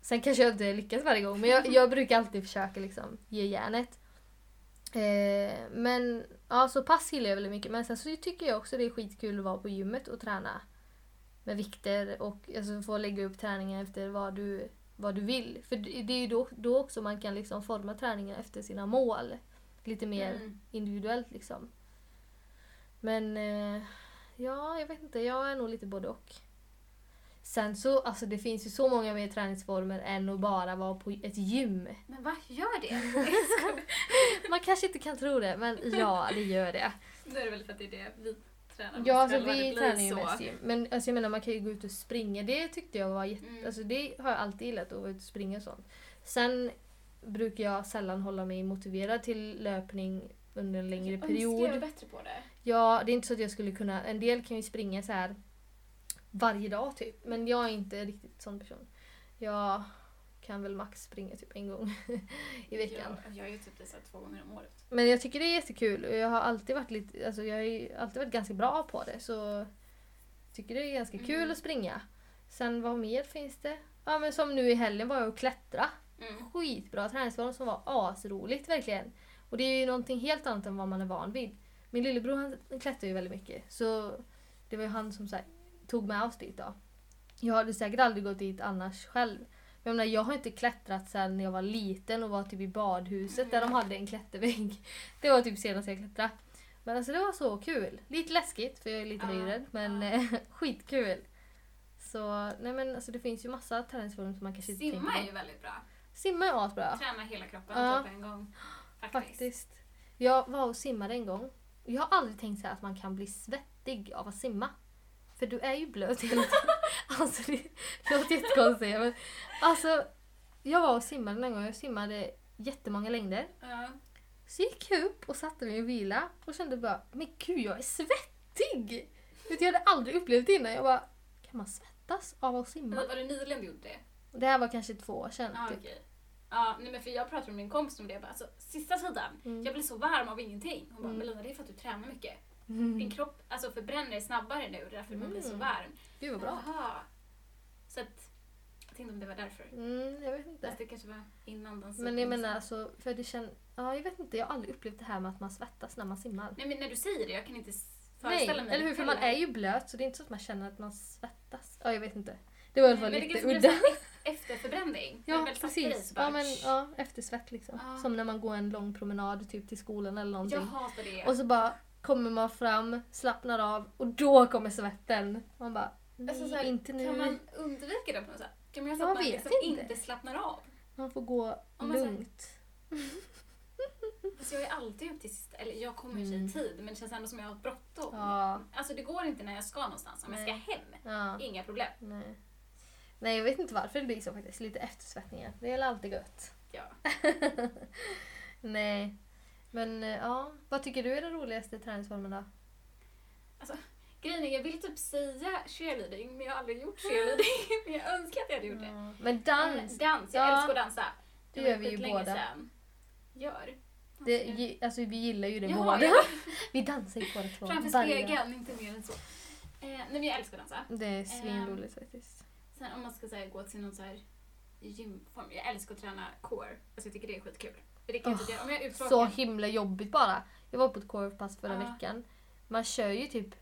Sen kanske jag inte lyckas varje gång men jag, jag brukar alltid försöka liksom ge järnet. Eh, men ja, så pass gillar jag väldigt mycket. Men sen så tycker jag också det är skitkul att vara på gymmet och träna med vikter och alltså, få lägga upp träningen efter vad du, vad du vill. För det är ju då, då också man kan liksom forma träningen efter sina mål. Lite mer Mm. individuellt liksom. Men eh, ja, jag vet inte. Jag är nog lite både och. Sen så, alltså det finns ju så många mer träningsformer än att bara vara på ett gym. Men vad gör det? Man kanske inte kan tro det, men ja, det gör det. Då är det väl för att det är det vi tränar Ja, alltså vi tränar ju mest gym. Men alltså, jag menar, man kan ju gå ut och springa. Det tyckte jag var jätte... Mm. Alltså, det har jag alltid gillat, att gå ut och springa och sånt. Sen brukar jag sällan hålla mig motiverad till löpning under en längre Jag period. önskar jag var bättre på det. Ja, det är inte så att jag skulle kunna... En del kan ju springa så här varje dag typ. Men jag är inte riktigt sån person. Jag kan väl max springa typ en gång i veckan. Jag, jag ju typ det så två gånger om året. Men jag tycker det är jättekul och jag har alltid varit lite, alltså jag har alltid varit ganska bra på det så jag tycker det är ganska kul Mm. att springa. Sen vad mer finns det? Ja men som nu i helgen var jag och klättra. Mm. Skitbra träningsform som var asroligt verkligen. Och det är ju någonting helt annat än vad man är van vid. Min lillebror han klättrar ju väldigt mycket så det var ju han som så här, tog med oss dit då. Jag hade säkert aldrig gått dit annars själv. Men jag, menar, jag har inte klättrat sedan jag var liten och var typ i badhuset där de hade en klättervägg. Det var typ senast jag klättrade. Men alltså det var så kul. Lite läskigt för jag är lite höjdrädd men eh, skitkul. Så nej men alltså det finns ju massa träningsformer som man kanske inte Simma tänker är på. ju väldigt bra. Simma är asbra. Träna hela kroppen Ja. typ på en gång. Faktiskt. Faktiskt. Jag var och simmade en gång. Jag har aldrig tänkt så att man kan bli svettig av att simma. För du är ju blöt hela tiden. Alltså det låter jättekonstigt men alltså jag var och simmade en gång, jag simmade jättemånga längder. Ja. Så gick jag upp och satte mig och vila och kände bara, men gud jag är svettig! Vet Jag hade aldrig upplevt det innan. Jag bara, kan man svettas av att simma? Men var det nyligen du gjorde det? Det här var kanske två år sedan. Ja, typ. okej. Ja, nej, men för jag pratade med min kompis om det. Jag bara, alltså, sista tiden, Mm. jag blir så varm av ingenting. Hon bara, Mm. Melina det är för att du tränar mycket. Mm. Din kropp alltså, förbränner snabbare nu, det är därför man blir så Mm. varm. Gud vad bra. Jaha. Så att, jag tänkte om det var därför. Mm, jag vet inte. Fast det kanske var innan den Men jag menar alltså, för det känns... Ja, jag vet inte, jag har aldrig upplevt det här med att man svettas när man simmar. Nej men när du säger det, jag kan inte s- Nej, föreställa mig eller hur? För man är ju blöt så det är inte så att man känner att man svettas. Ja, jag vet inte. Det var i alla fall lite udda. e- efterförbränning. Ja, precis. Ja, men, ja, eftersvett liksom. Ja. Som när man går en lång promenad typ till skolan eller någonting. Jag hatar det. Och så bara kommer man fram, slappnar av och då kommer svetten. Man bara, nej Alltså, så här, inte nu. Kan Man... man undvika det på något sätt? Kan man göra så att man liksom inte. inte slappnar av? får gå man lugnt. Alltså jag är alltid upp till sista, eller jag kommer i Mm. tid men det känns ändå som jag har bråttom. Ja. Alltså det går inte när jag ska någonstans. Om jag ska hem, Ja. inga problem. Nej. Nej, jag vet inte varför det blir så faktiskt. Lite eftersvettningar. Det är alltid gött. Ja. Nej. Men eh, ja, vad tycker du är den roligaste träningsformen då? Grejen är, jag vill typ säga cheerleading men jag har aldrig gjort cheerleading. men jag önskar att jag hade gjort det. Ja. Men dans, Eh, Dans, jag Ja. älskar att dansa. Det var gör vi ju båda. sedan. Gör? det, alltså, vi gillar ju det Ja, båda. ja. Vi dansar ju båda två. Framför spegeln, inte mer än så. Eh, nej men jag älskar att dansa. Det är svinroligt faktiskt. Sen om man ska säga, gå till någon så här gymform. Jag älskar att träna core. Alltså jag tycker det är skitkul. Det kan Oh, tycka, om jag är Så himla jobbigt bara. Jag var på ett korvpass förra Ja. veckan. Man kör ju typ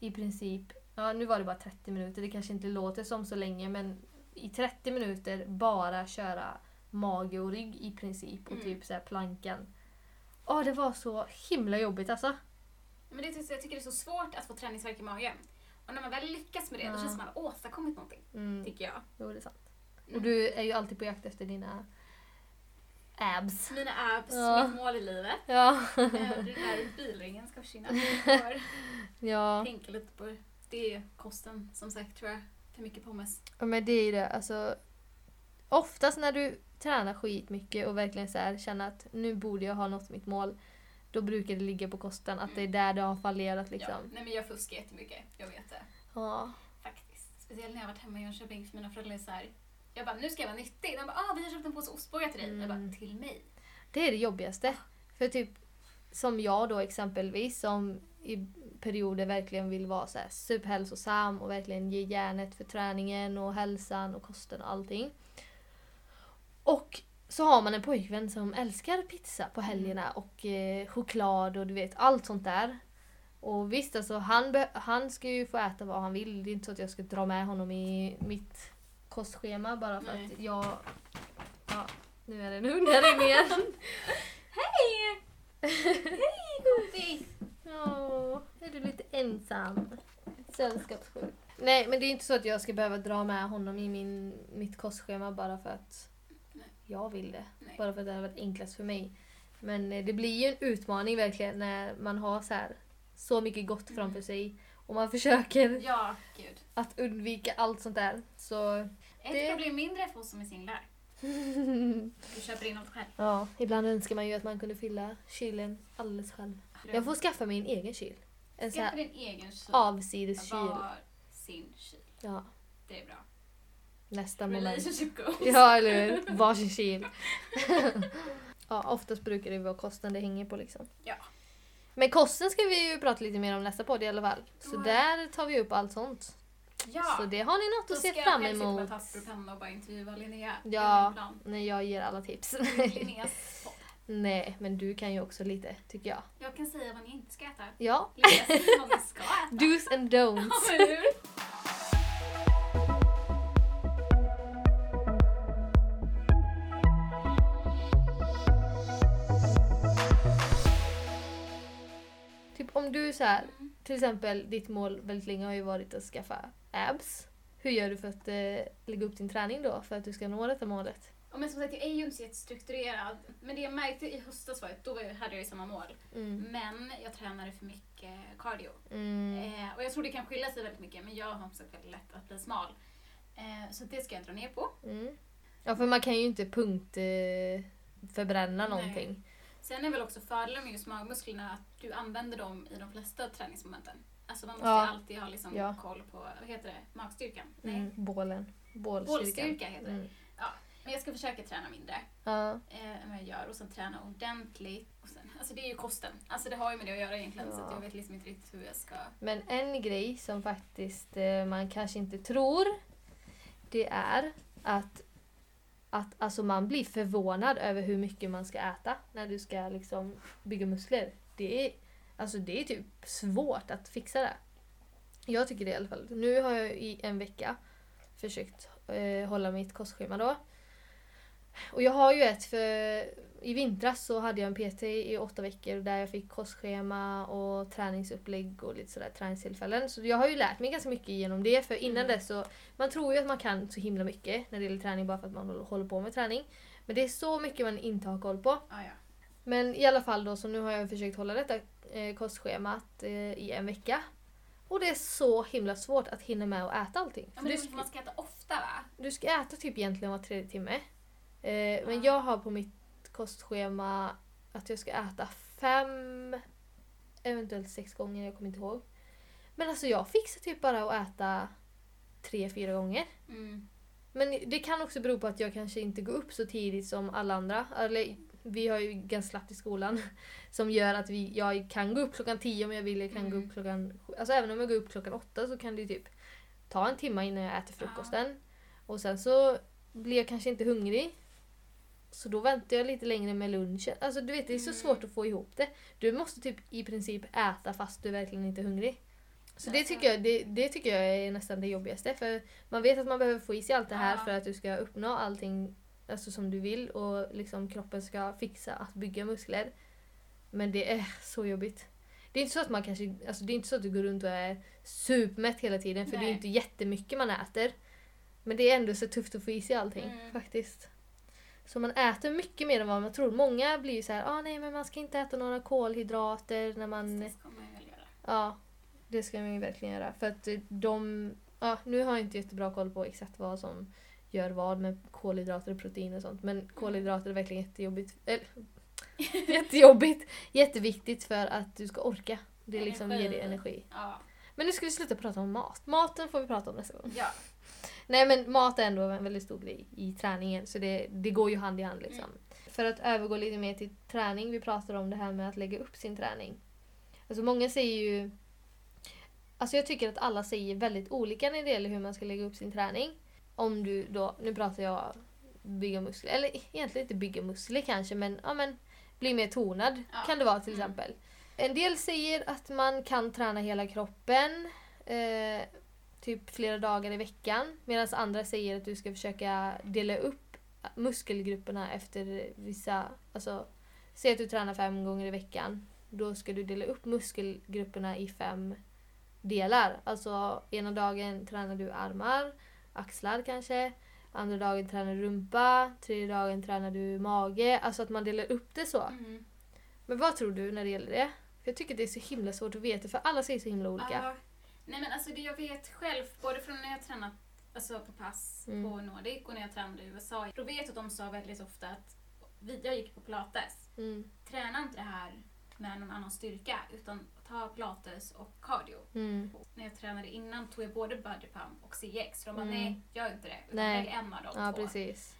i princip, ja nu var det bara 30 minuter, det kanske inte låter som så länge men i 30 minuter bara köra mage och rygg i princip och Mm. typ så här plankan. Åh det var så himla jobbigt alltså. Men det, är- jag tycker det är så svårt att få träningsvärk i magen. Och när man väl lyckas med det, Ja. då känns det som att man har åstadkommit någonting. Mm, Tycker jag. jo det är sant. Mm. Och du är ju alltid på jakt efter dina abs. Mina abs, Ja. mitt mål i livet. Ja. Eh, Den här bilringen ska försvinna. Ja. tänka lite på det. är kosten som sagt tror jag. För mycket pommes. Ja men det är ju det, alltså. Oftast när du tränar skitmycket och verkligen så här, känner att nu borde jag ha nått mitt mål. Då brukar det ligga på kosten, att det är där det har fallerat Ja. liksom. Nej men jag fuskar jättemycket. Jag vet det. Ja. Faktiskt. Speciellt när jag varit hemma i Jönköping för mina föräldrar är så här. Jag bara, nu ska jag vara nyttig. De bara, ah, vi har köpt en påse ostbågar till dig. Jag Mm. bara, till mig? Det är det jobbigaste. För typ som jag då exempelvis som i perioder verkligen vill vara så här superhälsosam och verkligen ge järnet för träningen och hälsan och kosten och allting. Och så har man en pojkvän som älskar pizza på helgerna och eh, choklad och du vet allt sånt där. Och visst alltså han, han ska ju få äta vad han vill. Det är inte så att jag ska dra med honom i mitt kostschema bara för Nej. att jag... Ja, nu är det en hund här inne igen. Hej! Hej kompis! Ja, är du lite ensam? Sällskapssjuk. Nej, men det är inte så att jag ska behöva dra med honom i min, mitt kostschema bara för att Nej. jag vill det. Nej. Bara för att det har varit enklast för mig. Men eh, det blir ju en utmaning verkligen när man har så här så mycket gott Mm. framför sig och man försöker Ja, att undvika allt sånt där. Så Ett problem mindre för oss som är singlar. Du köper in allt själv. ja, ibland önskar man ju att man kunde fylla kylen alldeles själv. Jag får skaffa mig en egen kyl. En Skaffa din egen kyl. avsides kyl. Var sin kyl. Ja, Det är bra. nästa moment. Relationship goals. Ja, eller hur? Varsin kyl. ja, oftast brukar det vara kosten det hänger på liksom. Ja. Men kosten ska vi ju prata lite mer om nästa podd i alla fall. Så där tar vi upp allt sånt. Ja. Så det har ni något Då att ska se jag fram helst sitta emot. med papper och penna och bara intervjua Linnea. Ja, när jag ger alla tips. Linneas podd. Nej, men du kan ju också lite, tycker jag. Jag kan säga vad ni inte ska äta. Ja. Linnea säger vad ni ska äta. Do's and don'ts. Ja? Typ om du så här, Mm. till exempel ditt mål väldigt länge har ju varit att skaffa abs. Hur gör du för att eh, lägga upp din träning då för att du ska nå detta målet? Ja, men som sagt, jag är ju inte så jättestrukturerad. Men det jag märkte i höstas var att då hade jag ju samma mål. Mm. Men jag tränade för mycket cardio. Mm. Eh, och jag tror det kan skilja sig väldigt mycket, men jag har som sagt väldigt lätt att bli smal. Eh, så det ska jag dra ner på. Mm. Ja, för man kan ju inte punkt eh, förbränna Nej. någonting. Sen är väl också fördelen med just magmusklerna att du använder dem i de flesta träningsmomenten. Alltså man måste Ja. alltid ha liksom Ja. koll på, vad heter det, magstyrkan? Mm. Nej, Bålen. Bålstyrkan. bålstyrka heter det. Mm. Men jag ska försöka träna mindre Ja. eh, än vad jag gör och sen träna ordentligt. Och sen, alltså det är ju kosten. Alltså det har ju med det att göra egentligen så Ja. att jag vet liksom inte riktigt hur jag ska... Men en grej som faktiskt eh, man kanske inte tror det är att, att alltså man blir förvånad över hur mycket man ska äta när du ska liksom bygga muskler. Det är, alltså det är typ svårt att fixa det. Jag tycker det i alla fall. Nu har jag i en vecka försökt eh, hålla mitt kostschema då. Och jag har ju ett för i vintras så hade jag en PT i åtta veckor där jag fick kostschema och träningsupplägg och lite sådär träningstillfällen. Så jag har ju lärt mig ganska mycket genom det för innan Mm. dess så man tror ju att man kan så himla mycket när det gäller träning bara för att man håller- på med träning. Men det är så mycket man inte har koll på. Ah, ja. Men i alla fall då så nu har jag försökt hålla detta eh, kostschemat eh, i en vecka. Och det är så himla svårt att hinna med att äta allting. ja men du, ska, man ska äta ofta va? du ska äta typ egentligen var tredje timme. Eh, men Ja. jag har på mitt kostschema att jag ska äta fem, eventuellt sex gånger, jag kommer inte ihåg. Men alltså jag fixar typ bara att äta tre, fyra gånger. Mm. Men det kan också bero på att jag kanske inte går upp så tidigt som alla andra. Eller, vi har ju ganska slappt i skolan. Som gör att vi, jag kan gå upp klockan tio om jag vill. Jag kan gå Mm. upp klockan sju. Alltså även om jag går upp klockan åtta så kan det ju typ ta en timme innan jag äter frukosten. Och sen så blir jag kanske inte hungrig. Så då väntar jag lite längre med lunchen. Alltså du vet det är så Mm. svårt att få ihop det. Du måste typ i princip äta fast du verkligen inte är hungrig. Så det Alltså. tycker, jag, det, det tycker jag är nästan det jobbigaste. För man vet att man behöver få i sig allt det här Ja. för att du ska uppnå allting alltså, som du vill och liksom kroppen ska fixa att bygga muskler. Men det är så jobbigt. Det är inte så att man kanske, alltså det är inte så att du går runt och är supermätt hela tiden för det är Nej. inte jättemycket man äter. Men det är ändå så tufft att få i sig allting Mm. faktiskt. Så man äter mycket mer än vad man tror. Många blir ju så här, ah, nej men man ska inte äta några kolhydrater när man... Det ska man väl göra. Ja, det ska man ju verkligen göra. För att eh, de... Ja, nu har jag inte jättebra koll på exakt vad som gör vad med kolhydrater och protein och sånt. Men kolhydrater är verkligen jättejobbigt. Eller, jättejobbigt! Jätteviktigt för att du ska orka. Det liksom ger dig energi. Ja. Men nu ska vi sluta prata om mat. Maten får vi prata om nästa gång. ja. Nej men mat är ändå en väldigt stor grej i träningen så det, det går ju hand i hand liksom. För att övergå lite mer till träning, vi pratar om det här med att lägga upp sin träning. Alltså många säger ju... Alltså jag tycker att alla säger väldigt olika när det gäller hur man ska lägga upp sin träning. Om du då, nu pratar jag bygga muskler, eller egentligen inte bygga muskler kanske men, ja men bli mer tonad Ja. kan det vara till Mm. exempel. En del säger att man kan träna hela kroppen. Eh, typ flera dagar i veckan. Medan andra säger att du ska försöka dela upp muskelgrupperna efter vissa... Alltså, säg att du tränar fem gånger i veckan. Då ska du dela upp muskelgrupperna i fem delar. Alltså ena dagen tränar du armar, axlar kanske. Andra dagen tränar du rumpa. Tredje dagen tränar du mage. Alltså att man delar upp det så. Mm. Men vad tror du när det gäller det? För jag tycker det är så himla svårt att veta för alla säger så himla olika. Ja. Nej men alltså det jag vet själv, både från när jag tränat alltså på pass Mm. på Nordic och när jag tränade i USA. Då vet jag att de sa väldigt ofta att vi, jag gick på pilates. Mm. Träna inte det här med någon annan styrka utan ta pilates och cardio. Mm. När jag tränade innan tog jag både body pump och CX. Så de bara Mm. nej, gör inte det. Utan Nej. en av de Ja, två. precis.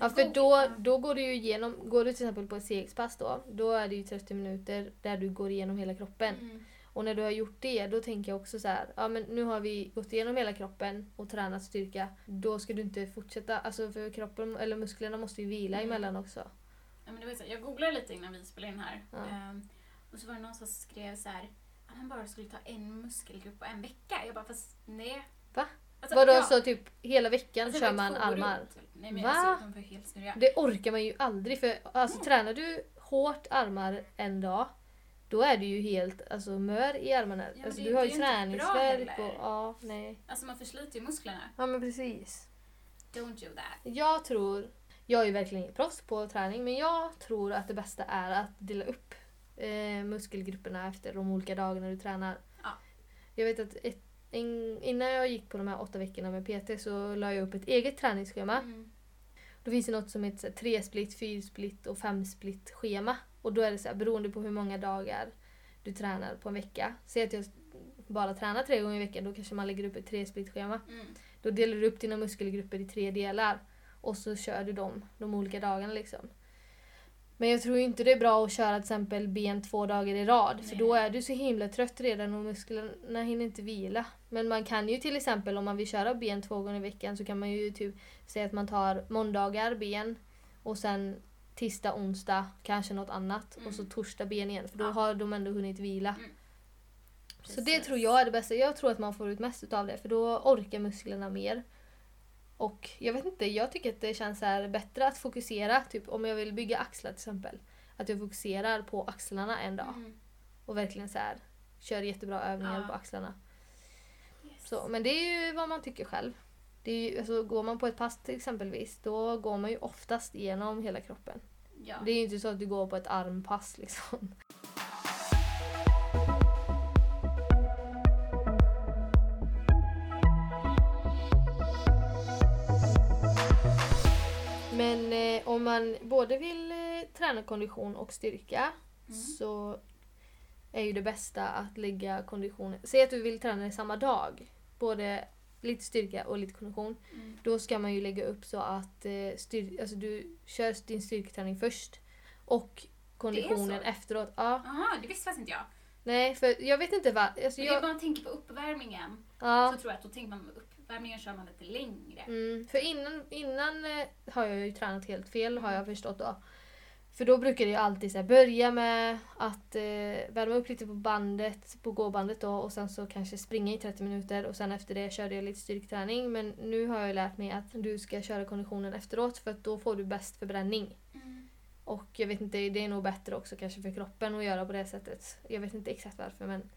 Ja, för då, då går du ju igenom, går du till exempel på ett CX-pass då, då är det ju 30 minuter där du går igenom hela kroppen. Mm. Och när du har gjort det, då tänker jag också så här, ja men nu har vi gått igenom hela kroppen och tränat styrka. Då ska du inte fortsätta, alltså för kroppen, eller musklerna måste ju vila Mm. emellan också. Ja, men det var så jag googlade lite innan vi spelade in här. Ja. Ehm, och så var det någon som skrev så här, att han bara skulle ta en muskelgrupp på en vecka. Jag bara, fast nej. Va? Alltså, Vadå ja. så typ hela veckan Alltså, kör var man armar? Nej men Va? alltså, de helt snurriga. Det orkar man ju aldrig för alltså Nej. tränar du hårt armar en dag då är du ju helt alltså, mör i armarna. men alltså, det- du har ju träningsvärk och ja, nej. Alltså man försliter ju musklerna. Ja men precis. Don't do that. Jag tror, Jag är ju verkligen ingen proffs på träning men jag tror att det bästa är att dela upp eh, muskelgrupperna efter de olika dagarna du tränar. Ja. Jag vet att ett, en, innan jag gick på de här åtta veckorna med PT så la jag upp ett eget träningsschema. Mm. Då finns det något som heter så här, tre split, fyra split och fem split schema. Och då är det så här, beroende på hur många dagar du tränar på en vecka. Säg att jag bara tränar tre gånger i veckan, då kanske man lägger upp ett tre split schema. Mm. Då delar du upp dina muskelgrupper i tre delar. Och så kör du dem de olika dagarna liksom. Men jag tror inte det är bra att köra till exempel ben två dagar i rad. För Nej. då är du så himla trött redan och musklerna hinner inte vila. Men man kan ju till exempel om man vill köra ben två gånger i veckan så kan man ju typ säga att man tar måndagar ben och sen tisdag, onsdag kanske något annat Mm. och så torsdag ben igen för då Ja. har de ändå hunnit vila. Mm. Så det tror jag är det bästa. Jag tror att man får ut mest av det för då orkar musklerna mer. Och jag vet inte, jag tycker att det känns här bättre att fokusera. Typ om jag vill bygga axlar till exempel. Att jag fokuserar på axlarna en dag. Mm. Och verkligen så här kör jättebra övningar Ja. på axlarna. Yes. Så, men det är ju vad man tycker själv. Det är ju, alltså, går man på ett pass till exempelvis då går man ju oftast igenom hela kroppen. Ja. Det är ju inte så att du går på ett armpass liksom. Men eh, om man både vill eh, träna kondition och styrka Mm. så är ju det bästa att lägga konditionen... Säg att du vill träna i samma dag. Både lite styrka och lite kondition. Mm. Då ska man ju lägga upp så att eh, styr, alltså du kör din styrketräning först. Och konditionen efteråt. Ja, Aha, det visste faktiskt inte jag. nej för jag vet inte vad... Alltså jag, bara man tänker på uppvärmningen. ja, Så tror jag att då tänker man med uppvärmningen kör man lite längre. mm, för innan, innan eh, har jag ju tränat helt fel har jag förstått då. För då brukar jag alltid så här, börja med att eh, värma upp lite på bandet, på gåbandet då och sen så kanske springa i 30 minuter och sen efter det körde jag lite styrketräning. Men nu har jag lärt mig att du ska köra konditionen efteråt för att då får du bäst förbränning. Mm. Och jag vet inte, det är nog bättre också kanske för kroppen att göra på det sättet. Jag vet inte exakt varför men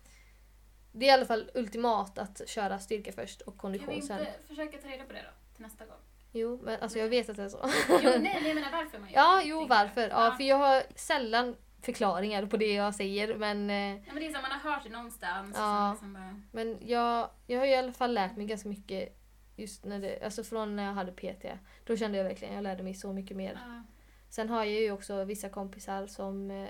det är i alla fall ultimat att köra styrka först och Kan vi kondition sen. inte försöka ta reda på det då? Till nästa gång. Jo, men alltså jag vet att det är så. Jo, nej, men jag menar varför man gör Ja, jo varför. Ja, för jag har sällan förklaringar på det jag säger men, eh, Ja, men det är så, man har hört det någonstans. Ja. Liksom bara, men jag, jag har i alla fall lärt mig ganska mycket just när det, alltså från när jag hade PT. Då kände jag verkligen, jag lärde mig så mycket mer. ja. Sen har jag ju också vissa kompisar som eh,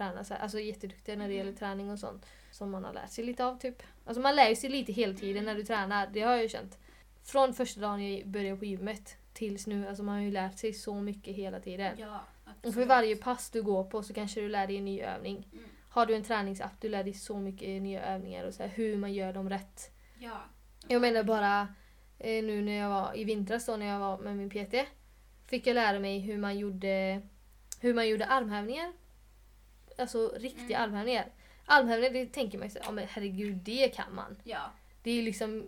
tränar så här, alltså jätteduktiga när det Mm. gäller träning och sånt. Som man har lärt sig lite av typ. Alltså man lär sig lite hela tiden när du tränar, det har jag ju känt. Från första dagen jag började på gymmet tills nu, alltså man har ju lärt sig så mycket hela tiden. ja, Och för varje pass du går på så kanske du lär dig en ny övning. Mm. Har du en träningsapp, du lär dig så mycket nya övningar och så här, hur man gör dem rätt. Ja. Jag menar bara eh, nu när jag var i vintras då när jag var med min PT. Fick jag lära mig hur man gjorde, hur man gjorde armhävningar. Alltså riktiga Mm. armhävningar. Armhävningar det tänker man ju så, ja men herregud det kan man. Ja. Det är liksom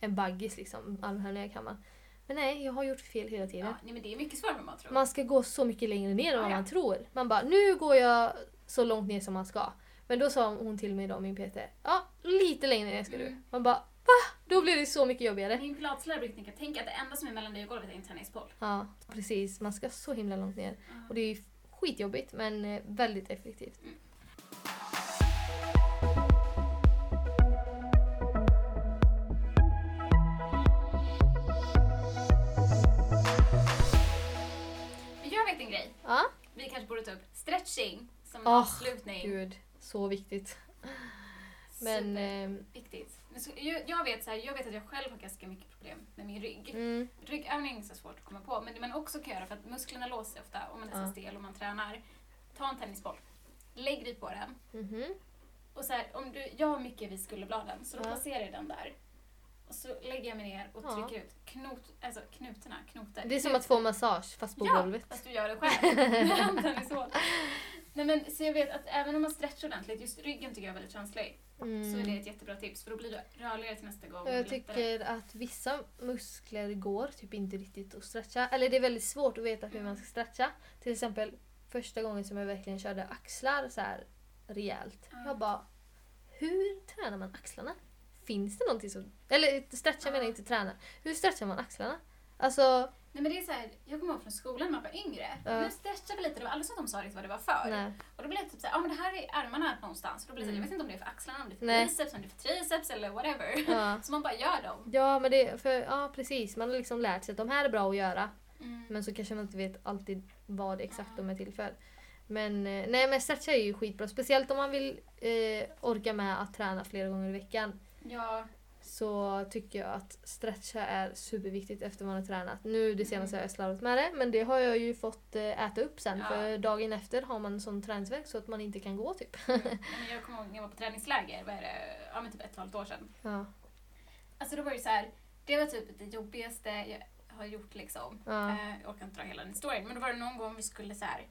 en baggis liksom, armhävningar kan man. Men nej, jag har gjort fel hela tiden. ja. Nej, men det är mycket svårare än man tror. Man ska gå så mycket längre ner än vad Ja, man tror. Man bara, nu går jag så långt ner som man ska. Men då sa hon till mig då, min PT, ja lite längre ner ska du. Mm. Man bara, va? Då blir det så mycket jobbigare. Min pilateslärare brukar tänka, tänk att det enda som är mellan dig och golvet är en tennisboll. Ja, precis. Man ska så himla långt ner. Ja. Och det är skitjobbigt men eh, väldigt effektivt. Mm. Jag vet en grej. Ja, Vi kanske borde ta upp stretching som Åh, avslutning. gud. Så viktigt. Men, eh, Viktigt. Men så, jag, vet så här, jag vet att jag själv har ganska mycket problem med min rygg. mm, Ryggövning är så svårt att komma på, men det man också kan göra för att musklerna låser ofta om man är Ja. stel och man tränar. Ta en tennisboll, lägg dig på den mhm. och så här, om du, jag har mycket vid skulderbladen så då Ja. placerar jag den där. Så lägger jag mig ner och Ja. trycker ut knot, alltså knutorna, knoter. Det är som att få massage fast på ja, golvet. fast du gör det själv. Så. Nej men så jag vet att även om man stretchar ordentligt, just ryggen tycker jag är väldigt känslig, så är det Mm. ett jättebra tips för då blir du rörligare till nästa gång. Jag tycker att vissa muskler går typ inte riktigt att stretcha. Eller det är väldigt svårt att veta hur man ska stretcha. Till exempel första gången som jag verkligen körde axlar så här rejält. Ja. Jag bara, hur tränar man axlarna? Finns det någonting som... Eller stretcha menar jag Ja. inte träna. Hur stretchar man axlarna? Alltså, Nej men det är så här, jag kommer ihåg från skolan när man var yngre. Ja. Nu stretchar vi lite, det var aldrig så att de sa riktigt vad det var för. nej. Och då blev det typ såhär, ja men det här är armarna någonstans. Och då blir det här, jag vet inte om det är för axlarna, om det är för Nej. biceps, om det är för triceps eller whatever. Ja. Så man bara gör dem. Ja, men det, för, ja precis. Man har liksom lärt sig att de här är bra att göra. Mm. Men så kanske man inte vet alltid vad exakt de är till för. Men eh, nej men stretcha är ju skitbra. Speciellt om man vill eh, orka med att träna flera gånger i veckan. Ja, Så tycker jag att stretcha är superviktigt efter man har tränat. Nu det senaste Mm. har jag slarvat med det men det har jag ju fått eh, äta upp sen Ja. för dagen efter har man sån träningsvärk så att man inte kan gå typ. mm. jag kommer ihåg när jag var på träningsläger, vad är det, ja men typ ett och ett halvt år sedan. Ja. Alltså då var det så här, det var typ det jobbigaste jag har gjort liksom. Ja. Eh, jag orkar inte dra hela den historien, men då var det någon gång vi skulle så här.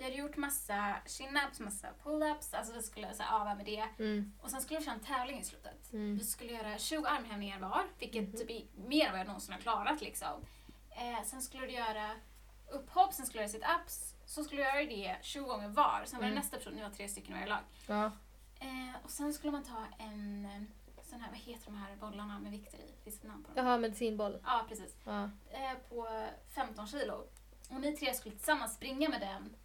Vi hade gjort massa chin-ups, massa pull-ups, alltså vi skulle så här, öva med det. Mm. Och sen skulle vi köra en tävling i slutet. Mm. Vi skulle göra 20 armhävningar var, vilket Mhm. typ är mer än vad jag någonsin har klarat liksom. Eh, sen skulle du göra upphopp, sen skulle du göra sit-ups, så skulle du göra det 20 gånger var. Sen var det Mm. nästa person, ni var tre stycken i varje lag. Ja. Eh, och sen skulle man ta en eh, sån här, vad heter de här bollarna med vikter i? Finns det namn på dem? Jaha, medicinboll. Ja, precis. Ja. Eh, på 15 kilo. Och ni tre skulle tillsammans springa med den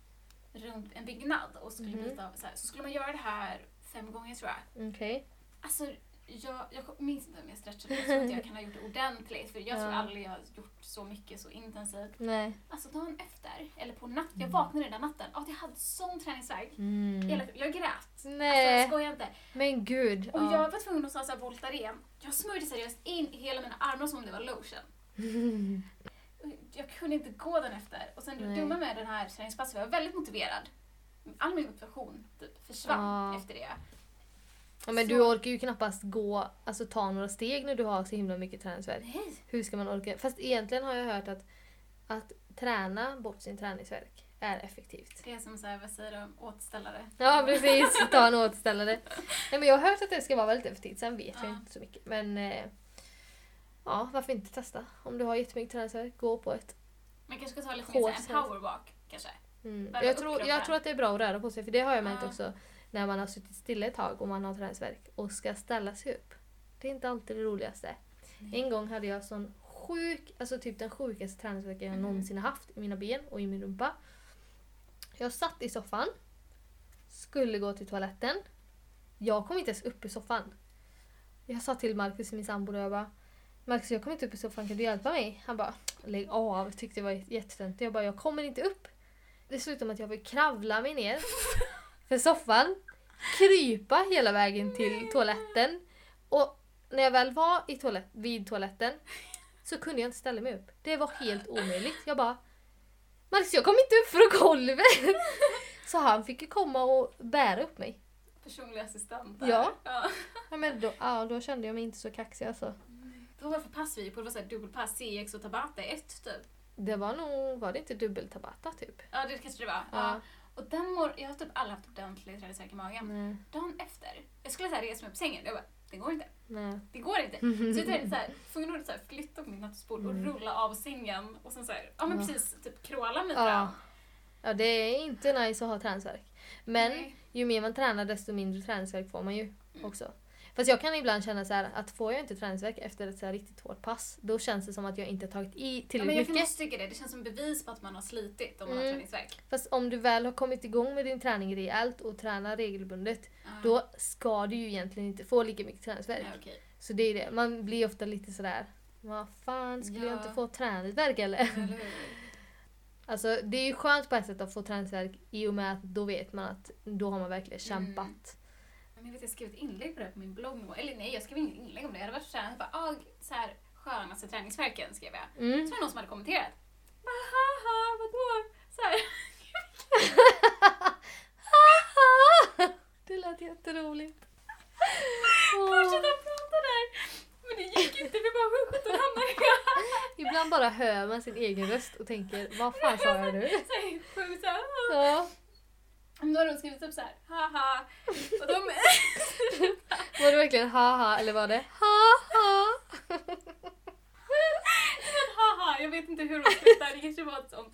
runt en byggnad och skulle Mhm. byta av, så, här. så skulle man göra det här fem gånger tror jag. Okej. Alltså, jag, jag minns inte om jag stretchade, jag tror inte jag kan ha gjort det ordentligt för jag tror Ja. aldrig jag har gjort så mycket så intensivt. Nej. Alltså dagen efter, eller på natten, jag vaknade den natten, ja, jag hade sån träningsvärk. Mm. Hela- Jag grät. Alltså, jag Nej. skojar inte. Men gud. Och ja. jag var tvungen att ta så här Voltaren. Jag smörjde seriöst in i hela mina armar som om det var lotion. Jag kunde inte gå den efter. Och sen det dumma med den här träningspasset, jag var väldigt motiverad. All min motivation typ, försvann Ja. efter det. Ja, men Så- du orkar ju knappast gå, alltså ta några steg när du har så himla mycket träningsvärk. Nej. Hur ska man orka? Fast egentligen har jag hört att, att träna bort sin träningsvärk är effektivt. Det är som så här, vad säger de, återställare. Ja precis, ta en återställare. Nej, men jag har hört att det ska vara väldigt effektivt, sen vet jag Ja. inte så mycket. Men eh, ja, varför inte testa? Om du har jättemycket träningsvärk, gå på ett. Man kanske ska ta lite mer så här, Hårt en powerwalk kanske. Mm. Jag, tror, jag tror att det är bra att röra på sig, för det har jag märkt Ja. också när man har suttit stilla ett tag och man har träningsvärk och ska ställa sig upp. Det är inte alltid det roligaste. Nej. En gång hade jag sån sjuk, alltså typ den sjukaste träningsvärken jag Mhm. någonsin haft i mina ben och i min rumpa. Jag satt i soffan, skulle gå till toaletten. Jag kom inte ens upp i soffan. Jag sa till Marcus, min sambo, och jag bara Marcus jag kommer inte upp i soffan, kan du hjälpa mig? Han bara lägg av, tyckte det var jättetöntigt. Jag bara jag kommer inte upp. Det slutade med att jag fick kravla mig ner för soffan, krypa hela vägen till toaletten och när jag väl var i toalett, vid toaletten så kunde jag inte ställa mig upp. Det var helt omöjligt. Jag bara Marcus jag kom inte upp från golvet! Så han fick ju komma och bära upp mig. Personlig assistent. där. Ja. ja. Ja, men då, ja, då kände jag mig inte så kaxig alltså. Vad var det för pass vi gick på? Det var så här dubbelpass, CX och Tabata 1 typ. Det var nog, var det inte dubbeltabata typ? Ja, det kanske det var. Ja. Ja. Och den mor- jag har typ aldrig haft ordentlig träningsvärk i magen. Nej, Dagen efter, jag skulle så här resa mig upp sängen. Jag bara, det går inte. nej. Det går inte. Så jag tänkte så här, tvungen att så här flytta på mitt nattduksbord och Mm. rulla av sängen och sen så här, ja men Ja. precis, typ kråla mig Ja. fram. ja, det är inte nice att ha träningsvärk. Men Nej. ju mer man tränar desto mindre träningsvärk får man ju Mm. också. Fast jag kan ibland känna så här att får jag inte träningsvärk efter ett så riktigt hårt pass då känns det som att jag inte har tagit i Ja, men tillräckligt jag kan mycket. också tycka det. Det känns som bevis på att man har slitit om man har Mm. träningsvärk. Fast om du väl har kommit igång med din träning rejält och tränar regelbundet Ja. då ska du ju egentligen inte få lika mycket träningsvärk. Ja, okej. Så det är det. Man blir ofta lite sådär vad fan, skulle jag Ja. inte få träningsvärk eller? Eller? Alltså det är ju skönt på ett sätt att få träningsvärk i och med att då vet man att då har man verkligen Mm. Men jag vet, jag skrev ett inlägg på det på min blogg. Eller nej, jag skrev inget inlägg om det. Jag hade varit såhär, jag bara, ah, så här skönaste träningsvärken skrev jag. Mm. Så var det någon som hade kommenterat. Haha, vadå? Så här. det lät jätteroligt. Fortsätta Åh. prata där. Men det gick inte, vi bara, hur sjutton hamnade jag Ibland bara hör man sin egen röst och tänker vad fan sa jag nu? Sjukt så här, ah. Ja. Då har de skrivit upp så här, haha. Och de, Var det verkligen haha eller var det haha? men haha, jag vet inte hur de där, det kanske var ett sånt.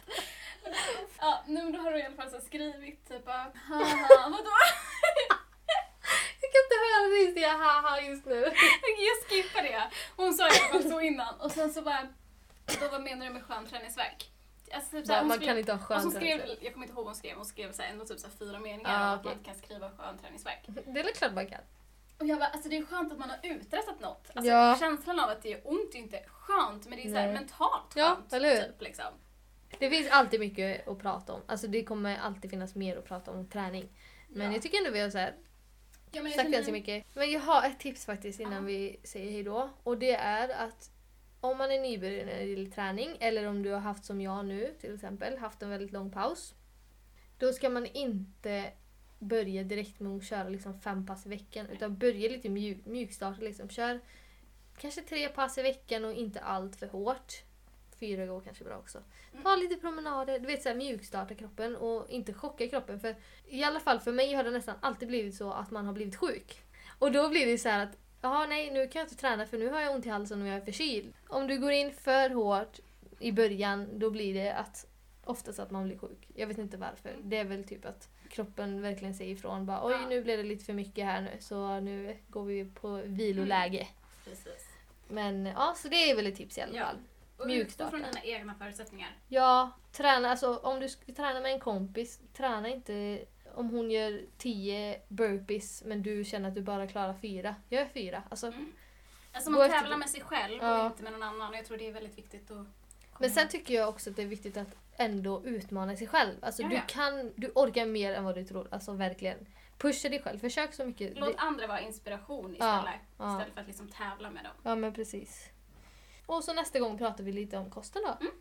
Ja, nu men då har de i alla fall så skrivit typ haha, vadå? Jag kan inte höra dig säga haha just nu. Jag skippar det. Hon sa i alla fall så innan och sen så bara då vad menar du med skön träningsverk? Alltså, typ, så här, Man, skrev- kan inte ha skön hon skrev, jag kommer inte ihåg vad hon skrev, hon skrev så här, ändå typ så här fyra meningar Ah, om att okej. man inte kan skriva skön träningsverk. Det är väl klart man kan. Och jag bara, alltså det är skönt att man har uträttat något. Alltså Ja. känslan av att det gör ont är ju inte skönt, men det är så här Nej. mentalt Ja, skönt. eller hur? Typ, liksom. Det finns alltid mycket att prata om. Alltså det kommer alltid finnas mer att prata om träning. Men Ja. jag tycker ändå vi har så här ja, men jag ganska mycket. Men jag har ett tips faktiskt innan Ja. vi säger hejdå. Och det är att om man är nybörjare när det gäller träning eller om du har haft som jag nu till exempel, haft en väldigt lång paus. Då ska man inte börja direkt med att köra liksom fem pass i veckan utan börja lite mjuk, mjukstarta. Liksom. Kör kanske tre pass i veckan och inte allt för hårt. Fyra går kanske bra också. Ta lite promenader, du vet såhär mjukstarta kroppen och inte chocka kroppen. För I alla fall för mig har det nästan alltid blivit så att man har blivit sjuk. Och då blir det så här att Jaha nej nu kan jag inte träna för nu har jag ont i halsen och jag är förkyld. Om du går in för hårt i början då blir det att oftast att man blir sjuk. Jag vet inte varför. Det är väl typ att kroppen verkligen säger ifrån. Bara, Oj Ja. nu blev det lite för mycket här nu så nu går vi på viloläge. Precis. Men ja så det är väl ett tips i alla Ja. fall. Och Mjukstarta. utgå från dina egna förutsättningar. Ja, träna, alltså om du ska träna med en kompis, träna inte om hon gör 10 burpees men du känner att du bara klarar fyra. Gör fyra. Alltså, Mm. Alltså man efter tävlar det. med sig själv Ja. och inte med någon annan. Jag tror det är väldigt viktigt att Men sen tycker jag också att det är viktigt att ändå utmana sig själv. Alltså du kan, du orkar mer än vad du tror. Alltså verkligen. Pusha dig själv, försök så mycket. Låt andra vara inspiration Ja, istället. ja. Istället för att liksom tävla med dem. Ja men precis. Och så nästa gång pratar vi lite om kosten då. Mm.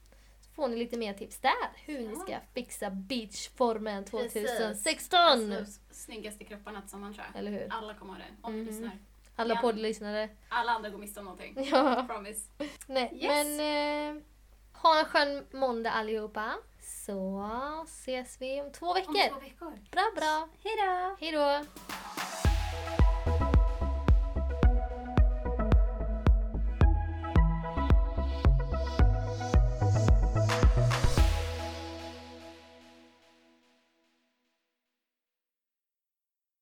Får ni lite mer tips där. Hur ni ska fixa beachformen Precis. 2016. Alltså, snyggaste kropparna tillsammans tror jag. Eller hur? Alla kommer ha det. Om Mhm. lyssnar. Alla Ja. poddlyssnare. Alla andra går miste om någonting. Ja. Promise. Nej, Yes. men eh, ha en skön måndag allihopa. Så ses vi om två Om veckor. två veckor. Bra, bra. Hejdå! Hej då!